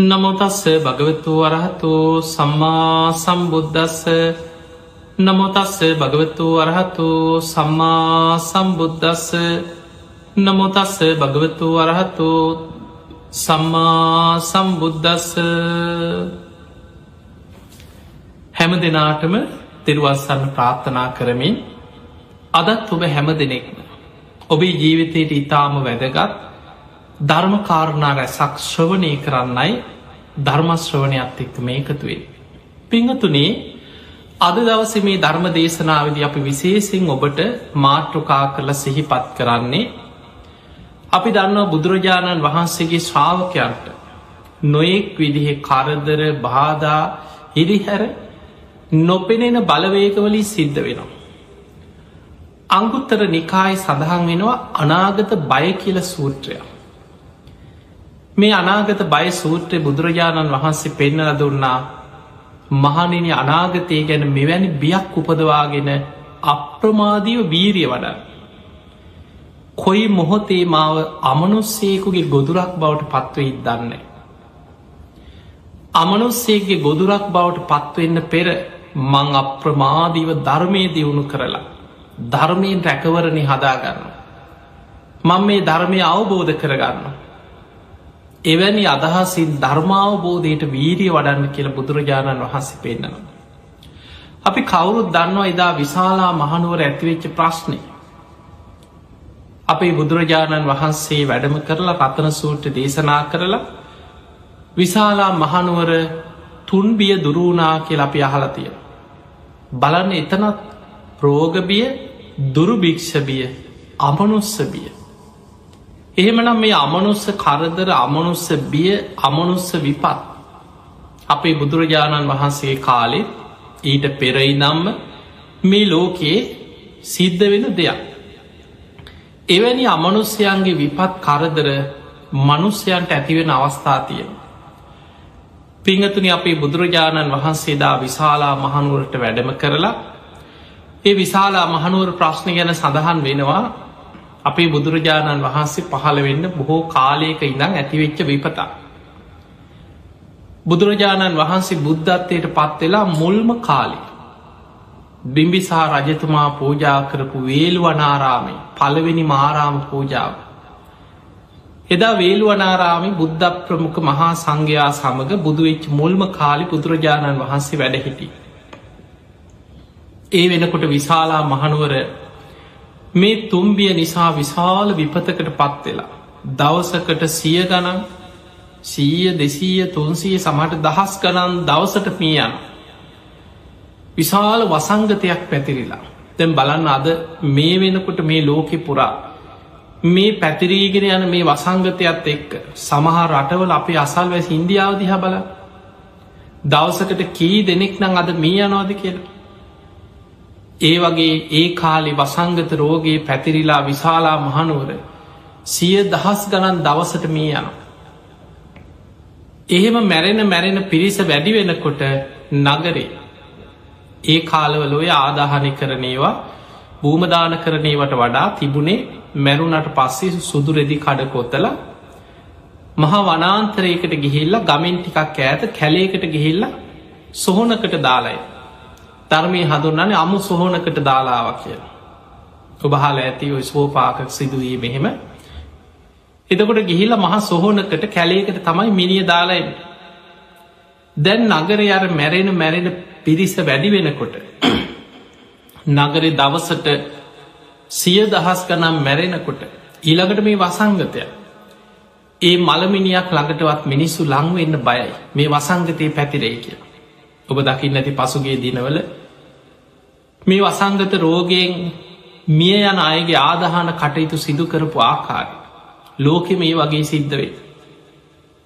නමුතස්ස භගවතු වරහතු සම්මා සම්බුද්ධස්ස නමුතස්ස භගවතු වරහතු සම්මා සම්බුද්ධස්ස නමුතස්ස භගවතු වරහතු සම්මා සම්බුද්ධස්ස හැම දෙනාටම තිරුවස්සන්න ප්‍රාර්ථනා කරමින් අදත් ඔබ හැම දෙනෙක්ම ඔබේ ජීවිතයට ඉතාම වැදගත් ධර්මකාරණා රැසක් ශ්‍රවණය කරන්නයි ධර්මශ්‍රවණයක්ත් එක්ක මේකතුවේ. පිංහතුනේ අද දවස මේ ධර්ම දේශනාවද අපි විශේසිෙන් ඔබට මාතෘකා කරල සිහිපත් කරන්නේ අපි දන්නවා බුදුරජාණන් වහන්සේගේ ශ්‍රාවකයන්ට නොයෙක් විදිහෙ කරදර බාධා හිරිහැර නොපෙනෙන බලවේගවලින් සිද්ධ වෙනවා. අංගුත්තර නිකායි සඳහන් වෙනවා අනාගත බය කියල සූත්‍රයක්. මේ අනාගත බය සූත්‍රය බුදුරජාණන් වහන්සේ පෙන්නල දුන්නා මහනිනි අනාගතය ගැන මෙවැනි බියක් උපදවාගෙන අප්‍රමාදීව වීරිය වඩ කොයි මොහොතේ මාව අමනුස්සේකුගේ ගොදුරක් බවට පත්ව ඉදන්නේ. අමනුස්සේගේ ගොදුරක් බවට පත්වවෙන්න පෙර මං අප්‍රමාදීව ධර්මය දියුණු කරලා ධර්මයෙන් රැකවරණි හදාගන්න. මං මේ ධර්මය අවබෝධ කරගන්න. එවැනි අදහසින් ධර්මාවබෝධයට වීරිය වඩන්න කියල බුදුරජාණන් වහන්සේ පෙන්න්නනවා. අපි කවුරුත් දන්නවා එදා විශාලා මහනුවර ඇතිවෙච්ච ප්‍රශ්නය. අපේ බුදුරජාණන් වහන්සේ වැඩම කරලා රතන සූට්‍ර දේශනා කරලා විශාලා මහනුවර තුන්බිය දුරුණා කියල අපි අහලතිය. බලන්න එතනත් රෝගබිය දුරුභික්ෂබිය අමනුස්සබිය. එහෙමනම් මේ අමනුස්ස කරදර අමනුස්ස බිය අමනුස්ස විපත් අපේ බුදුරජාණන් වහන්සේ කාලෙත් ඊට පෙරයි නම්ම මේ ලෝකයේ සිද්ධ වෙන දෙයක්. එවැනි අමනුස්්‍යයන්ගේ විපත් කරදර මනුස්්‍යයන්ට ඇතිවෙන අවස්ථාතිය. පිංහතුනි අපේ බුදුරජාණන් වහන්සේදා විශාලා මහනුවරට වැඩම කරලා ඒ විශාලා මහනුවර ප්‍රශ්න ගැන සඳහන් වෙනවා අපේ බුදුරජාණන් වහන්සේ පහළ වෙන්න බොහෝ කාලයක ඉඳං ඇතිවෙච්ච විපතා. බුදුරජාණන් වහන්සේ බුද්ධත්වයට පත්වෙලා මුල්ම කාලි. බිම්බිසා රජතුමා පූජා කරපු වේල්ුවනාරාමේ පළවෙනි මාරාම පූජාව. එදා වේල්ුවනාරාමි බුද්ධ ප්‍රමුඛ මහා සංඝයා සමඟ බුදුවෙච් මුල්ම කාලි බුදුරජාණන් වහන්සේ වැඩහිටි. ඒ වෙනකොට විශාලා මහනුවර මේ තුම්බිය නිසා විශාල විපතකට පත්වෙලා. දවසකට සිය ගණන් සීය දෙසීය තුන්සීය සමට දහස් ගණන් දවසට පියන්. විශාල වසංගතයක් පැතිරිලා. තැම් බලන්න අද මේ වෙනකොට මේ ලෝකෙ පුරා. මේ පැතිරීගෙන යන මේ වසංගතයක්ත් එක්ක සමහා රටවල අපේ අසල්වැස් ඉන්දියාව දිහ බල දවසකට කී දෙනෙක් නං අද මේ යනවාද කියලා. ඒ වගේ ඒ කාලි වසංගත රෝගේ පැතිරිලා විශාලා මහනුවර සිය දහස් ගණන් දවසට මේ යන. එහෙම මැරෙන මැරෙන පිරිස වැඩි වෙනකොට නගරේ ඒ කාලවලොය ආදාහනය කරනේවා භූමදාන කරනේවට වඩා තිබුණේ මැරුණට පස්සේ සුදුරෙදි කඩකොත්තල මහා වනාන්තරයකට ගිහිල්ල ගමෙන් ටිකක් ඇත කැලේකට ගිහිල්ල සොහොනකට දාලයි ධර්මය හඳුන්නන්නේ අමු සොහෝනකට දාලාව කියලා. ඔබහල ඇති ඔයි ස්වෝපාකක් සිදුවී මෙහෙම. එතකොට ගිහිල්ල මහ සොහෝනකට කැලේකට තමයි මිනිිය දාලයි දැන් නගර අර මැරෙන මැරෙන පිරිස වැඩි වෙනකොට නගර දවසට සිය දහස් ගනම් මැරෙනකොට ඊළඟට මේ වසංගතය. ඒ මළමිනියක් ළඟටවත් මිනිස්සු ලංවෙන්න බයයි. මේ වසංගතය පැතිරේ කියලා. ඔබ දකින්න ඇති පසුගේ දිනවල මේ වසංගත රෝගයෙන් මිය යන අයගේ ආදහන කටයුතු සිදු කරපු ආකාර ලෝකෙ මේ වගේ සිද්ධවේ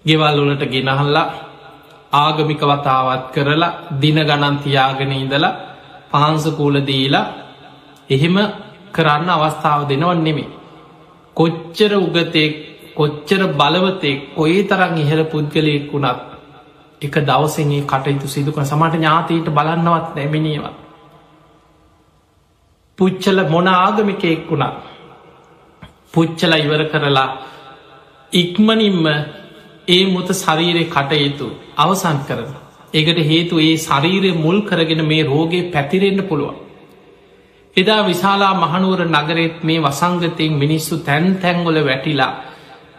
ගෙවල් වලට ගෙනහල්ලා ආගමික වතාවත් කරලා දින ගණන් තියාගෙන ඉඳලා පහන්සකූල දීලා එහෙම කරන්න අවස්ථාව දෙනවන් නෙමේ කොච්චර උගතෙක් කොච්චර බලවතෙක් කොයි තරන් ඉහළ පුද්ගලයෙක් වුණත් එක දවසගේ කටයුතු සිදුකන සමට ඥාතීට බලන්නවත් නැමිනිවා පුච්චල මොන ආගමිකයෙක් වුණා පුච්චල ඉවර කරලා ඉක්මනින්ම ඒ මුත ශරීරය කටයුතු අවසන් කරන. එකට හේතු ඒ ශරීරය මුල් කරගෙන මේ රෝගය පැතිරෙන්න්න පුළුවන්. එදා විශාලා මහනුවර නගරෙත් මේ වසංගතයෙන් මිනිස්සු තැන් තැන්ගොල වැටිලා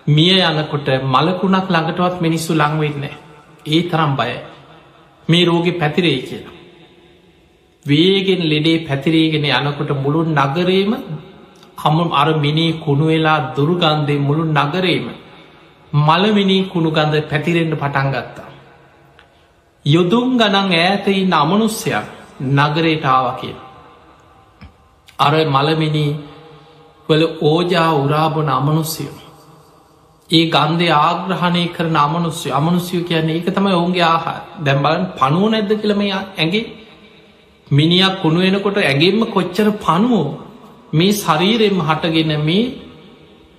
මිය යනකොට මලකුණක් ළඟටවත් මිනිස්සු ලංවෙන්න. ඒ තරම් බය මේ රෝගෙ පැතිරේ කියලා. වේගෙන් ලෙඩේ පැතිරීගෙන යනකොට මුළු නගරේම හම අර මිනී කුණු වෙලා දුරුගන්දේ මුළු නගරේම මලමිනී කුණු ගඳ පැතිරෙන්ට පටන් ගත්තා. යොදුම් ගනන් ඈතයි නමනුස්්‍යයක් නගරයට ආව කිය. අර මලමිනී වල ඕජා උරාබන අමනුස්්‍යයෝ. ඒ ගන්දේ ආග්‍රහණය කරන අමනුස්්‍ය අමනුස්්‍යය කියන්නේ ඒක තමයි ඔවුන්ගේ ආහා දැම්බලන් පනුව නැද්ද කියලමය ඇගේ මිනිියක් කුණු වෙනකොට ඇගේම කොච්චර පනුවෝ මේ ශරීරෙම හටගෙන මේ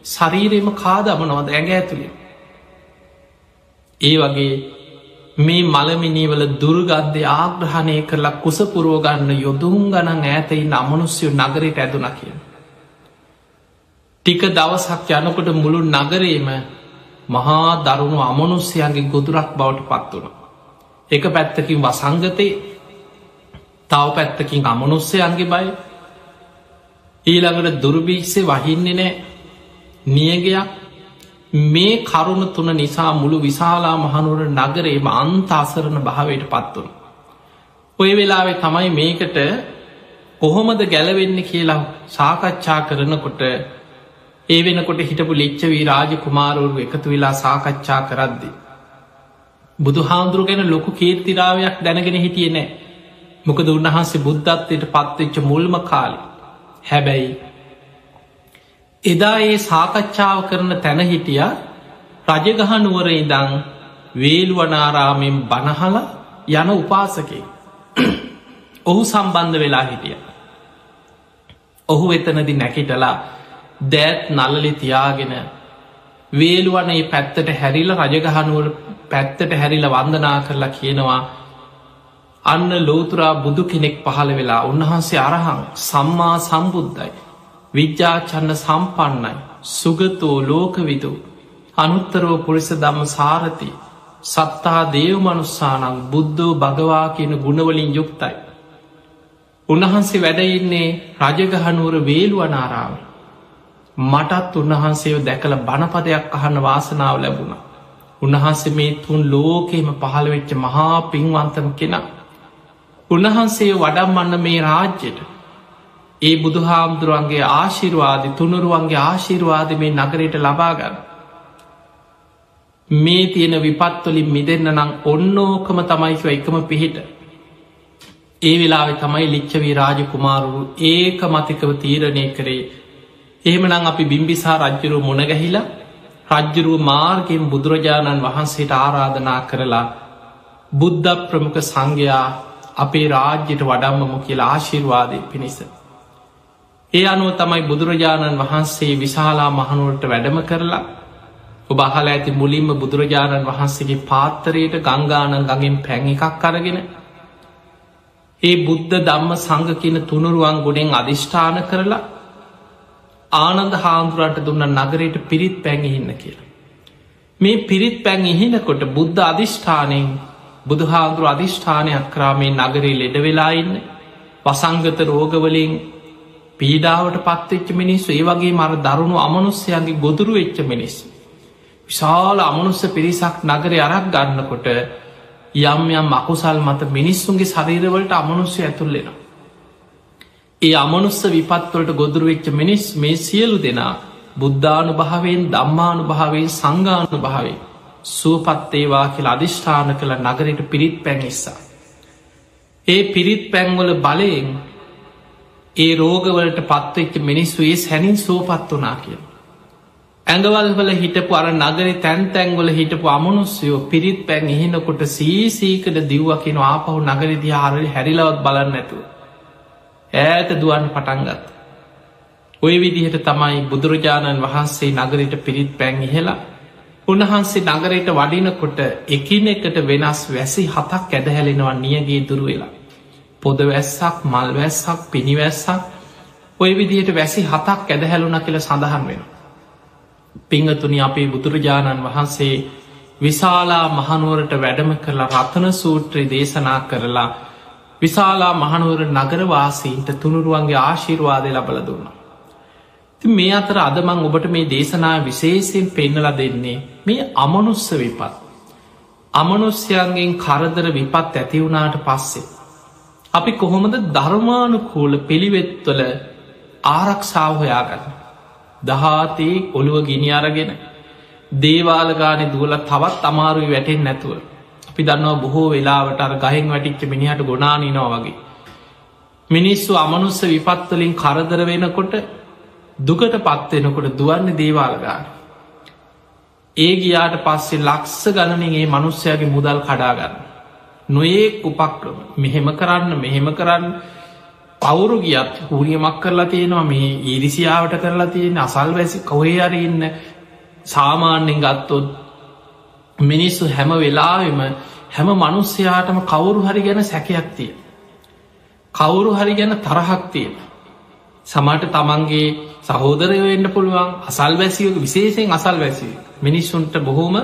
ශරීරෙම කාදමනවද ඇඟ ඇතුළේ. ඒ වගේ මේ මළමිනීවල දුර්ගද්ධය ආග්‍රහණය කරලා කුසපුරුවගන්න යොදුම් ගණන් ඇතයි නමනුස්්‍යය නගරයට ඇදුන කිය. ටික දවසක් යනකොට මුළු නගරේම මහා දරුණු අමනුස්්‍යයන්ගේ ගොදුරක් බවට පත් වුණ. එක පැත්තකින් වසංගතය තව පැත්තකින් අමනුස්්‍යයන්ගේ බයි ඊළඟට දුර්භීක්ෂය වහින්නේ නෑ නියගයක් මේ කරුණ තුන නිසා මුළු විශාලා මහනුවර නගරේම අන්තාසරණ භාවයට පත්වන. ඔය වෙලාවෙ තමයි මේකට කොහොමද ගැලවෙන්න කියලා සාකච්ඡා කරනකොට ඒ වෙනකොට හිටපු ලිච්චවී රාජ කුමාරුවරු එකතු වෙලා සාකච්ඡා කරද්දි. බුදු හාමුදුරු ගැන ලොකු කීර්තිරාවයක් දැනගෙන හිටිය නෑ මොකද උන්වහන්සේ බුද්ධත්වයට පත්වෙච්ච මුල්ම කාලි. හැබැයි එදා ඒ සාකච්ඡාව කරන තැන හිටිය රජගහනුවර ඉදං වේල්ුවනාරාමෙන් බණහල යන උපාසකේ ඔහු සම්බන්ධ වෙලා හිටිය. ඔහු එතනදි නැකිටලා දෑත් නල්ලලි තියාගෙන වේලුවනේ පැත්තට හැරිල රජගහනුවර පැත්තට හැරිල වන්දනා කරලා කියනවා අන්න ලෝතුරා බුදු කෙනෙක් පහළ වෙලා උන්වහන්සේ අරහං සම්මා සම්බුද්ධයි. විද්‍යාචන්න සම්පන්නයි සුගතෝ ලෝකවිදු අනුත්තරෝ පුරිස දම්ම සාරති සත්තා දේවමනුස්සානං බුද්ධෝ භගවා කියන ගුණවලින් යුක්තයි. උන්වහන්සේ වැඩඉන්නේ රජගහනුවර වේලුවනාරාව. මටත් උන්වහන්සේව දැකළ බණපදයක් අහන්න වාසනාව ලැබුණ. උන්වහන්සේ මේ තුන් ලෝකෙම පහළවෙච්ච මහා පින්වන්තම කෙනා. උන්වහන්සේ වඩම්මන්න මේ රාජ්‍යයට ඒ බුදුහාමුදුරුවන්ගේ ආශිරවාදි තුනුරුවන්ගේ ආශිරවාද මේ නගරයට ලබාගන්න. මේ තියෙන විපත්වලින් මිදන්න නම් ඔන්නෝකම තමයිව එකම පිහිට. ඒ වෙලාවෙ තමයි ලිච්චවී රාජ කුමාරුරු ඒක මතිකව තීරණය කරේ එහෙමනං අපි බිම්බිසා රජ්ජුරුව මුණගැහිලා රජ්ජුරුව මාර්ගෙන් බුදුරජාණන් වහන්සේට ආරාධනා කරලා බුද්ධ ප්‍රමුඛ සංඝයා අපේ රාජ්‍යයට වඩම්මමු කියලා ආශිර්වාදය පිණිස. ඒ අනුව තමයි බුදුරජාණන් වහන්සේ විශාලා මහනුවට වැඩම කරලා ඔබ අහල ඇති මුලින්ම බුදුරජාණන් වහන්සේගේ පාත්තරයට ගංගානන් ගඟින් පැන් එකක් අරගෙන ඒ බුද්ධ දම්ම සංඝ කියන තුනුරුවන් ගුණෙන් අධිෂ්ඨාන කරලා ආනන්ද හාමුදුරන්ට දුන්න නගරයට පිරිත් පැඟහින්න කියලා. මේ පිරිත් පැන් ඉහිනකොට බුද්ධ අධිෂ්ඨානයෙන් බුදුහාදුරු අධිෂ්ඨානයක් කරාමේ නගරේ ලෙඩ වෙලාඉන්න වසංගත රෝගවලින් පීඩාවට පත්වෙච්ච මිනිස්සු ඒ වගේ මර දරුණු අමනුස්්‍යයන්ගේ ගොදුරු වෙච්ච මිනිස්. විශාල අමනුස්ස පිරිසක් නගරය අරක් ගන්නකොට යම් යම් අකුසල් මත මිනිස්සුන්ගේ ශරීරවලට අමනුස්්‍ය ඇතුල්ලෙන. ඒ අමනුස්ස විපත්වලට ගොදුරු වෙච්ච මිනිස් මේ සියලු දෙනා බුද්ධානු භාවෙන් දම්මානු භාවෙන් සංගානු භාවේ සුවපත්තේවා කියලා අධිෂ්ඨාන කළ නගරයට පිරිත් පැන් නිසා. ඒ පිරිත් පැන්වල බලයෙන් ඒ රෝගවලට පත්වෙච්ච මිනිස්සු ඒ හැනින් සෝපත් වනා කිය. ඇඟවල් වල හිටපු අර නගර තැන් තැන්ගොල හිටපු අමනුස්යෝ පිරිත් පැන් එහෙනකොට සීසීකට දිව්වකින ආපහු නගරදි ආරල හැරිලවත් බලන්න ඇතුව. ඈත දුවන් පටන්ගත්. ඔය විදිහට තමයි බුදුරජාණන් වහන්සේ නගරට පිරිත් පැන් ඉහෙලා උන්වහන්සේ නගරයට වඩිනකොට එකින එකට වෙනස් වැසි හතක් ඇදහැලෙනවා නියගේ දුරු වෙලා. පොද වැස්සක් මල් වැස්සක් පිණිවැස්සක් ඔය විදිහට වැසි හතක් ඇදහැලුන කියල සඳහන් වෙන. පිංහතුනි අපේ බුදුරජාණන් වහන්සේ විශාලා මහනුවරට වැඩම කරලා රතන සූත්‍රය දේශනා කරලා විශාලා මහනුවර නගරවාසීන්ට තුනුරුවන්ගේ ආශිර්වාදය ලබල දුන්නා. ති මේ අතර අදමං ඔබට මේ දේශනා විශේෂයෙන් පෙන්නල දෙන්නේ මේ අමනුස්ස විපත්. අමනුස්්‍යයන්ගෙන් කරදර විපත් ඇතිවුණාට පස්සේ. අපි කොහොමද ධර්මානුකූල පිළිවෙත්වල ආරක්ෂාව හොයාගන්න. දහතේ ඔළුව ගිනි අරගෙන දේවාලගාන දුවල තවත් අමාරුයි වැටෙන් නැතුව. අපි දන්නවා බොහෝ වෙලාවට අර ගහෙන් වැටිච්ච මිනිහට ගොනානිනවා වගේ. මිනිස්සු අමනුස්ස විපත්වලින් කරදර වෙනකොට දුකට පත්වෙනකොට දුවන්න දේවාලගාන. ඒ ගියාට පස්සේ ලක්ස ගණනගේ මනුස්්‍යයාගේ මුදල් කඩාගන්න. නොඒක් උපක්‍රම මෙහෙම කරන්න මෙහෙම කරන්න පවුරු ගියත් හූනියමක් කරලා තියෙනවා මේ ඊරිසියාවට කරලා තියෙන අසල් වැසි කොහේ අර ඉන්න සාමාන්‍යෙන් ගත්තොත් මිනිස්සු හැම වෙලාවෙම හැම මනුස්්‍යයාටම කවුරු හරි ගැන සැකයක් තිය. කවුරු හරි ගැන තරහක් තියෙන. සමට තමන්ගේ සහෝදරය වෙන්න පුළුවන් අසල් වැසියක විශේෂයෙන් අසල් වැසි මිනිස්සුන්ට බොහෝම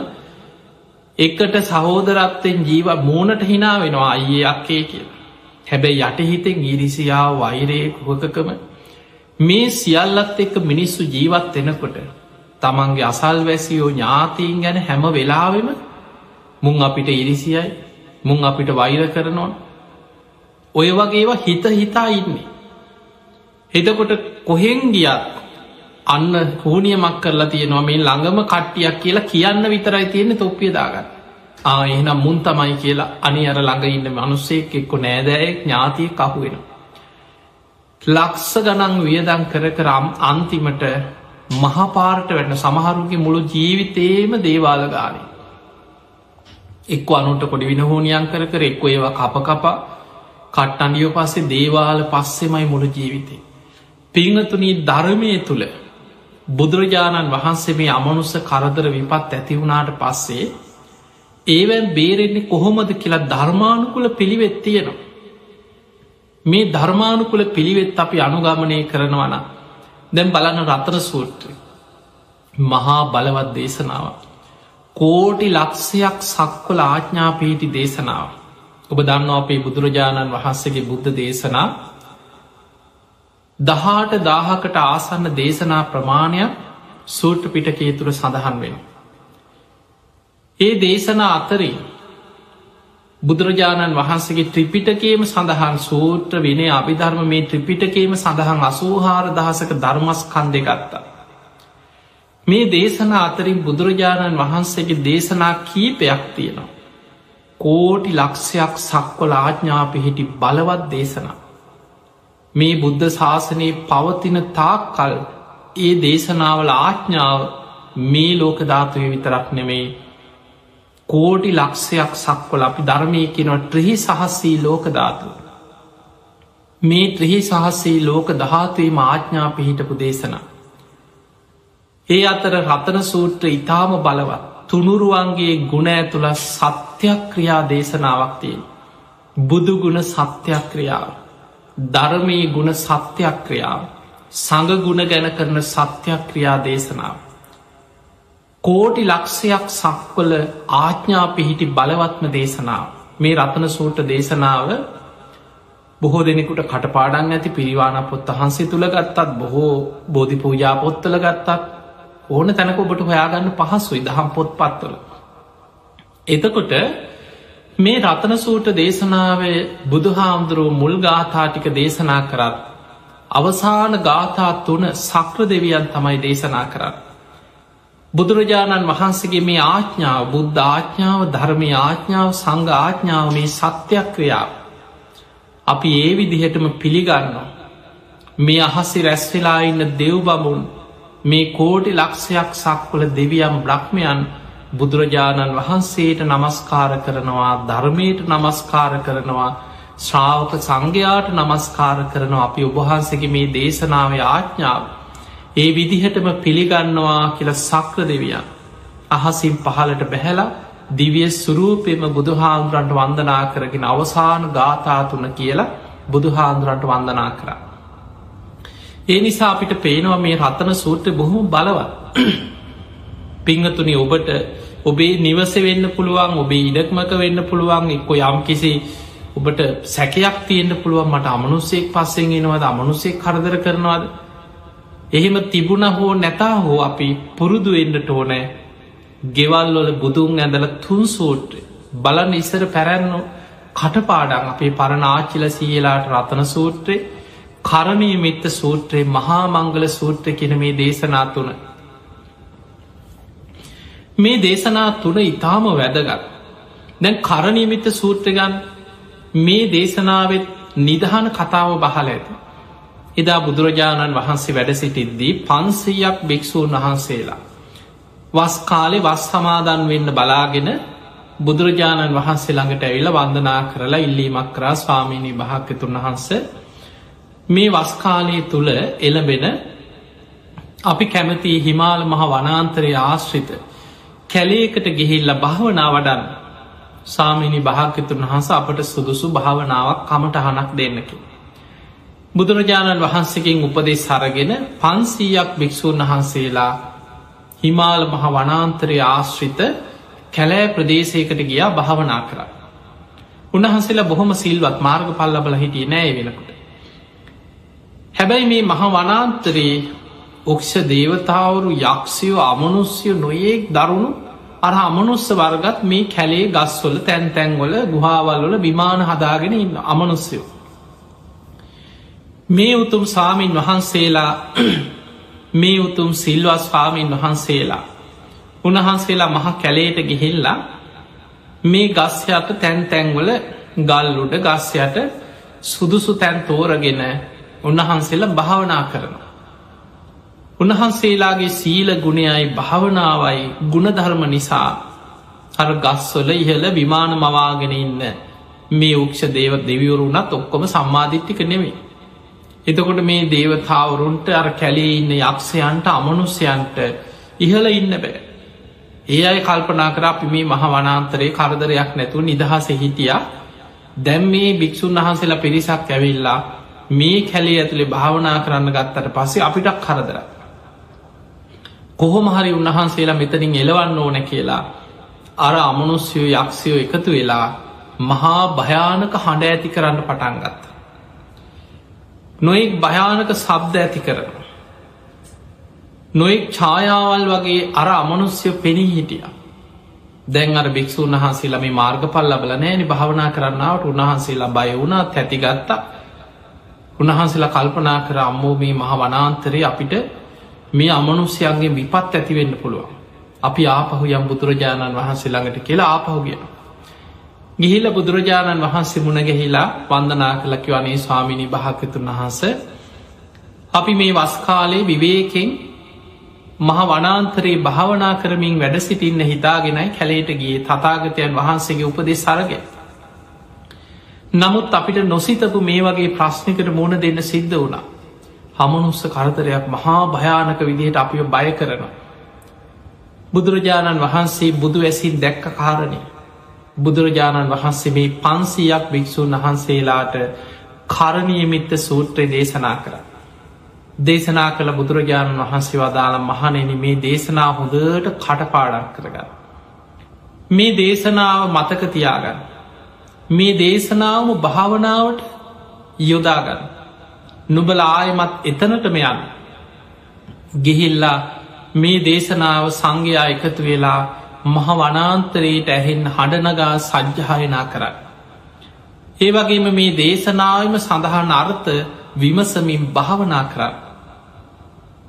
එකට සහෝදරත්වෙන් ජීව මෝනට හිනා වෙනවා අයේ අක්කේ කියලා. හැබැයි යටහිතෙන් ඉරිසියාව වෛරය කුහකකම මේ සියල්ලත් එක්ක මිනිස්සු ජීවත් එනකොට තමන්ගේ අසල් වැසියෝ ඥාතීන් ගැන හැම වෙලාවෙම මුං අපිට ඉරිසියයි මුං අපිට වෛර කරනොන් ඔය වගේවා හිත හිතා ඉන්නේ. එතකොට කොහෙන් ගියත් අන්න හෝනියමක් කරලා තියෙනවා මේ ළඟම කට්ටියක් කියලා කියන්න විතරයි තියෙන්නේ තොප්පිය දාගන්න. ආයෙනම් මුන් තමයි කියලා අනි අර ළඟ ඉන්න මනුස්සෙක් එක්කො නෑදෑයෙක් ඥාතිය කහුවෙන. ලක්ස ගනන් වියදං කර කරම් අන්තිමට මහපාරට වැටන සමහරුගේ මුළු ජීවිතේම දේවාල ගානේ. එක්ක අනුට කොඩි විනහෝනියන් කර කර එක්කො ඒවා කප කපා කට්ටන්ඩියෝ පස්සේ දේවාල පස්සෙමයි මුළු ජීවිතේ. පිංහතුනී ධර්මය තුළ බුදුරජාණන් වහන්සේ මේ අමනුස්ස කරදර විපත් ඇතිවුණාට පස්සේ ඒවැන් බේරෙන්නේ කොහොමද කියලා ධර්මානුකුල පිළිවෙත් තියෙනවා. මේ ධර්මානුකුල පිළිවෙත් අපි අනුගමනය කරනවන දැම් බලන්න රතර සූත්‍රය. මහා බලවත් දේශනාව. කෝටි ලක්ෂයක් සක්වල ආඥාපීටි දේශනාව. ඔබ දන්න අපේ බුදුරජාණන් වහන්සේගේ බුද්ධ දේශනා දහට දාහකට ආසන්න දේශනා ප්‍රමාණයක් සූට්‍ර පිටකේ තුර සඳහන් වෙන. ඒ දේශනා අතරින් බුදුරජාණන් වහන්සේගේ ත්‍රිපිටකේම සඳහන් සූත්‍ර විනේ අභිධර්ම මේ ත්‍රිපිටකේම සඳහන් අසූහාර දහසක ධර්මස්කන්දය ගත්තා. මේ දේශනා අතරින් බුදුරජාණන් වහන්සේගේ දේශනා කීපයක් තියෙනවා. කෝටි ලක්ෂයක් සක්වල ආඥා පිහිටි බලවත් දේශනා. මේ බුද්ධ ශාසනයේ පවතින තාක් කල් ඒ දේශනාවල ආඥාව මේ ලෝකධාතුවය විතරක් නෙමෙයි කෝටි ලක්ෂයක් සක්වල අපි ධර්මය කෙනව ත්‍රහි සහස්සී ලෝක ධාතු. මේ ත්‍රහි සහස්සේ ලෝක දහතුවීම ආඥා පිහිටපු දේශන. ඒ අතර රතන සූත්‍ර ඉතාම බලවත් තුනුරුවන්ගේ ගුණ ඇතුළ සත්‍යක්‍රියා දේශනාවක්තියෙන්. බුදුගුණ සත්‍යක්‍රියාව. ධර්මී ගුණ සත්‍යක්‍රියාව. සඟගුණ ගැන කරන සත්‍යක්‍රියා දේශනාව. කෝටි ලක්ෂයක් සක්වල ආච්ඥා පිහිටි බලවත්ම දේශනාව මේ රතන සූට දේශනාව බොහෝ දෙනෙකුට කටපාඩන් ඇති පිරිවාන පොත් වහන්සේ තුළ ගත්තත් බොහෝ බෝධි පූජා පොත්තල ගත්තත් ඕන තැනක ඔබට හොයාගන්න පහසුයි දහම් පොත් පත්වල. එතකොට මේ රතන සූට දේශනාවේ බුදුහාමුදුරුව මුල් ගාථාටික දේශනා කරත් අවසාන ගාථා තුන සක්‍ර දෙවියන් තමයි දේශනා කරන්න. බුදුරජාණන් වහන්සේගේ මේ ආඥාව බුද්ධ ආඥාව ධර්මය ආඥාව සංඝ ආඥාව මේ සත්‍යක්‍රියාව. අපි ඒ විදිහටම පිළිගන්නවා. මේ අහසි රැස්වෙලා ඉන්න දෙව් බමුන් මේ කෝටි ලක්ෂයක් සක්වල දෙවියම් බ්‍රහ්මයන් බුදුරජාණන් වහන්සේට නමස්කාර කරනවා ධර්මයට නමස්කාර කරනවා ශ්‍රාවක සංඝයාට නමස්කාර කරනවා අපි ඔබහන්සගේ මේ දේශනාව ආඥාව. ඒ විදිහටම පිළිගන්නවා කියල සක්‍ර දෙවියන් අහසින් පහලට බැහැලා දිවිය සුරූපයම බුදුහාන්දුරන්ට වන්දනා කරගෙන අවසාන ගාථාතුන කියලා බුදුහාන්දුරන්ට වන්දනා කරා. ඒ නිසා අපිට පේනවා මේ රතන සූත්‍ර බොහොම බලවත් පිංහතුනි ඔබට ඔබේ නිවස වෙන්න පුළුවන් ඔබේ ඉඩක්මක වෙන්න පුළුවන් එක්කො යම් කිසි ඔබට සැකයක් තියෙන්න්න පුළුවන් මට අමනුස්සෙක් පස්සෙන් එනවද අමනුස්සෙක් කරදර කරනවාද? එහෙම තිබුණ හෝ නැතා හෝ අපි පුරුදු එන්නට ඕනෑ. ගෙවල්වල බුදුන් ඇඳල තුන් සූට්‍ර බලන්න ඉස්සර පැරැන්නු කටපාඩන් අපේ පරණ ආච්චිල සීලාට රතන සූත්‍රය කරණය මිත්ත සූත්‍රයේ මහා මංගල සූත්‍ර කියන මේ දේශනා තුන. මේ දේශනා තුන ඉතාම වැදගත්. දැන් කරණීමිත සූත්‍රගන් මේ දේශනාවත් නිදහන කතාව බහල ඇත. එදා බුදුරජාණන් වහන්සේ වැඩ සිටිද්දී පන්සීයක් භික්‍ෂූන් වහන්සේලා වස් කාලෙ වස් සමාදන් වෙන්න බලාගෙන බුදුරජාණන් වහන්සේ ළඟට ඇවිල වන්දනා කරලා ඉල්ලීමක් කරා ස්වාමීණී භාක්‍යතුන් වහන්ස. මේ වස්කාලය තුළ එළබෙන අපි කැමති හිමාල මහ වනාන්තරය ආශ්‍රිත කැලේකට ගිහිල්ල භාවනා වඩන්න සාමිනි භාක්‍යතුන් වහස අපට සුදුසු භාවනාවක් කමටහනක් දෙන්නකි. බුදුරජාණන් වහන්සකින් උපදෙස් සරගෙන පන්සීයක් භික්‍ෂූන් වහන්සේලා හිමාල මහ වනාන්තරය ආශ්‍රිත කැලෑ ප්‍රදේශයකට ගියා භාවනා කර. උන්වහන්සේලා බොහොම සිල්වත් මාර්ග පල්ලබල හිටිය නෑ වෙනකොට. හැබැයි මේ මහ වනාන්තරයේ ඔක්ෂ දේවතාවරු යක්ෂයෝ අමනුස්්‍යය නොයෙක් දරුණු අර අමනුස්ස වර්ගත් මේ කැලේ ගස්වල තැන් තැන්වල ගුහාවල්වල විමාන හදාගෙන ඉන්න අමනුස්්‍යයෝ. මේ උතුම් සාමීන් වහන්සේලා මේ උතුම් සිල්වස් පාමීන් වහන්සේලා උන්වහන්සේලා මහ කැලේට ගිහිල්ලා මේ ගස්්‍යයට තැන් තැන්වල ගල්ලුඩ ගස්යට සුදුසු තැන් තෝරගෙන උන්වහන්සේලා භාවනා කරන. උන්වහන්සේලාගේ සීල ගුණයයි භාවනාවයි ගුණධර්ම නිසා අර ගස්වල ඉහල විමාන මවාගෙන ඉන්න මේ උක්ෂ දේව දෙවිවරුනත් ඔක්කොම සම්මාධිට්ටික නෙමේ. එතකොට මේ දේවතාවරුන්ට අර කැලේ ඉන්න යක්ෂයන්ට අමනුස්්‍යයන්ට ඉහල ඉන්න බෑ. ඒ අයි කල්පනා කර අපි මේ මහ වනාන්තරයේ කරදරයක් නැතුව නිදහස හිටිය දැම් මේ භික්‍ෂූන් වහන්සේලා පිරිසක් ඇවිල්ලා මේ කැලේ ඇතුළේ භාවනා කරන්න ගත්තට පස්සේ අපිටක් කරදර. කොහොම හරි උන්වහන්සේලා මෙතනින් එලවන්න ඕන කියලා අර අමනුස්්‍යයෝ යක්ෂයෝ එකතු වෙලා මහා භයානක හඬ ඇති කරන්න පටන්ගත්ත. නොෙක් භයානක සබ්ද ඇති කරන. නොෙක් ඡායාවල් වගේ අර අමනුස්්‍ය පෙනී හිටිය. දැන් අර භික්‍ෂූන් වහන්සේලා මේ මාර්ග පල් ලබල නෑනි භාවනා කරන්නාවට උන්වහන්සේලා බය වුණා තැතිගත්තා උන්වහන්සේලා කල්පනා කර අම්මෝ මේ මහ වනාන්තරය අපිට මේ අමනුස්්‍යයන්ගේ විපත් ඇතිවෙන්න පුළුවන්. අපි ආපහු යම් බුදුරජාණන් වහන්සේ ළඟට කියලා ආපහු කිය. ගිහිල බුදුරජාණන් වහන්සේ මුණගැහිලා වන්දනා කලකිවනේ ස්වාමිණි භාකතුන් වහන්ස අපි මේ වස්කාලේ විවේකෙන් මහ වනාන්තරයේ භාවනා කරමින් වැඩ සිටින්න හිතාගෙනයි කැලේට ගිය තතාගතයන් වහන්සේගේ උපදෙ සරග. නමුත් අපිට නොසිතපු මේ වගේ ප්‍රශ්නිකට මුණ දෙන්න සිද්ධ වුණා. හමනුස්ස කරතරයක් මහා භයානක විදිහට අපිෝ බය කරන. බුදුරජාණන් වහන්සේ බුදු ඇසින් දැක්ක කාරණය. බුදුරජාණන් වහන්සේ මේ පන්සීයක් භික්‍ෂූන් වහන්සේලාට කරණීයමිත්ත සූත්‍රය දේශනා කර. දේශනා කළ බුදුරජාණන් වහන්සේ වදාළ මහනෙන මේ දේශනා හොඳට කටපාඩක් කරගන්න. මේ දේශනාව මතක තියාගන්න. මේ දේශනාවම භාවනාවට යොදාගන්න. නුබල ආයමත් එතනටම යන්න. ගිහිල්ලා මේ දේශනාව සංඝයා එකතු වෙලා මහ වනාන්තරයට ඇහෙන් හඩනගා සජ්්‍යායනා කරන්න. ඒ වගේම මේ දේශනාවම සඳහන් අර්ථ විමසමින් භාවනා කරන්න.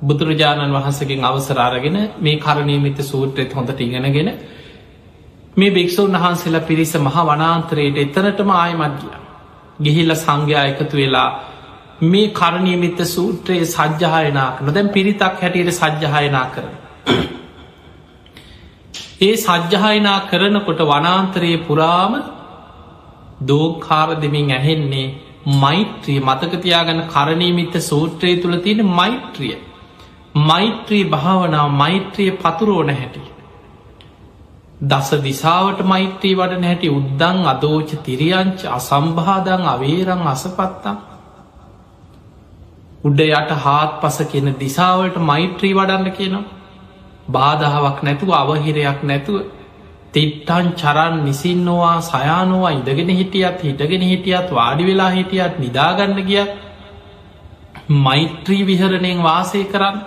බුදුරජාණන් වහන්සකින් අවසරාරගෙන මේ කරණීමිත සූත්‍රයත් හොඳට ඉගෙනගෙන මේ භික්‍ෂූන් වහන්සේලා පිරිස මහ වනාන්තරයට එතනටම ආයමත් ගිය. ගිහිල්ල සංඝයා එකතු වෙලා මේ කරණීමිත සූත්‍රයේ සජ්්‍යහයනා කන දැන් පිරිතක් හැටියට සජ්්‍යහයනා කර. ඒ සජ්්‍යහයනා කරනකොට වනාන්තරයේ පුරාම දෝකාර දෙමින් ඇහෙන්නේ මෛත්‍රී මතකතියාගන කරණීමිත සූත්‍රය තුළ තියෙන මෛත්‍රිය. මෛත්‍රී භාවනාව මෛත්‍රිය පතුරෝන හැටිය. දස දිසාවට මෛත්‍රී වඩන හැටි උද්දං අදෝච තිරියංච අසම්භාදං අවේරං අසපත්තා. උඩ යට හාත් පස කියන දිසාවට මෛත්‍රී වඩන්න කියනවා. බාධාවක් නැතුව අවහිරයක් නැතුව තිට්ටන් චරන් නිසින්නවා සයානවා ඉඳගෙන හිටියත් හිටගෙන හිටියත් වාඩි වෙලා හිටියත් නිදාගන්න ගිය මෛත්‍රී විහරණයෙන් වාසය කරන්න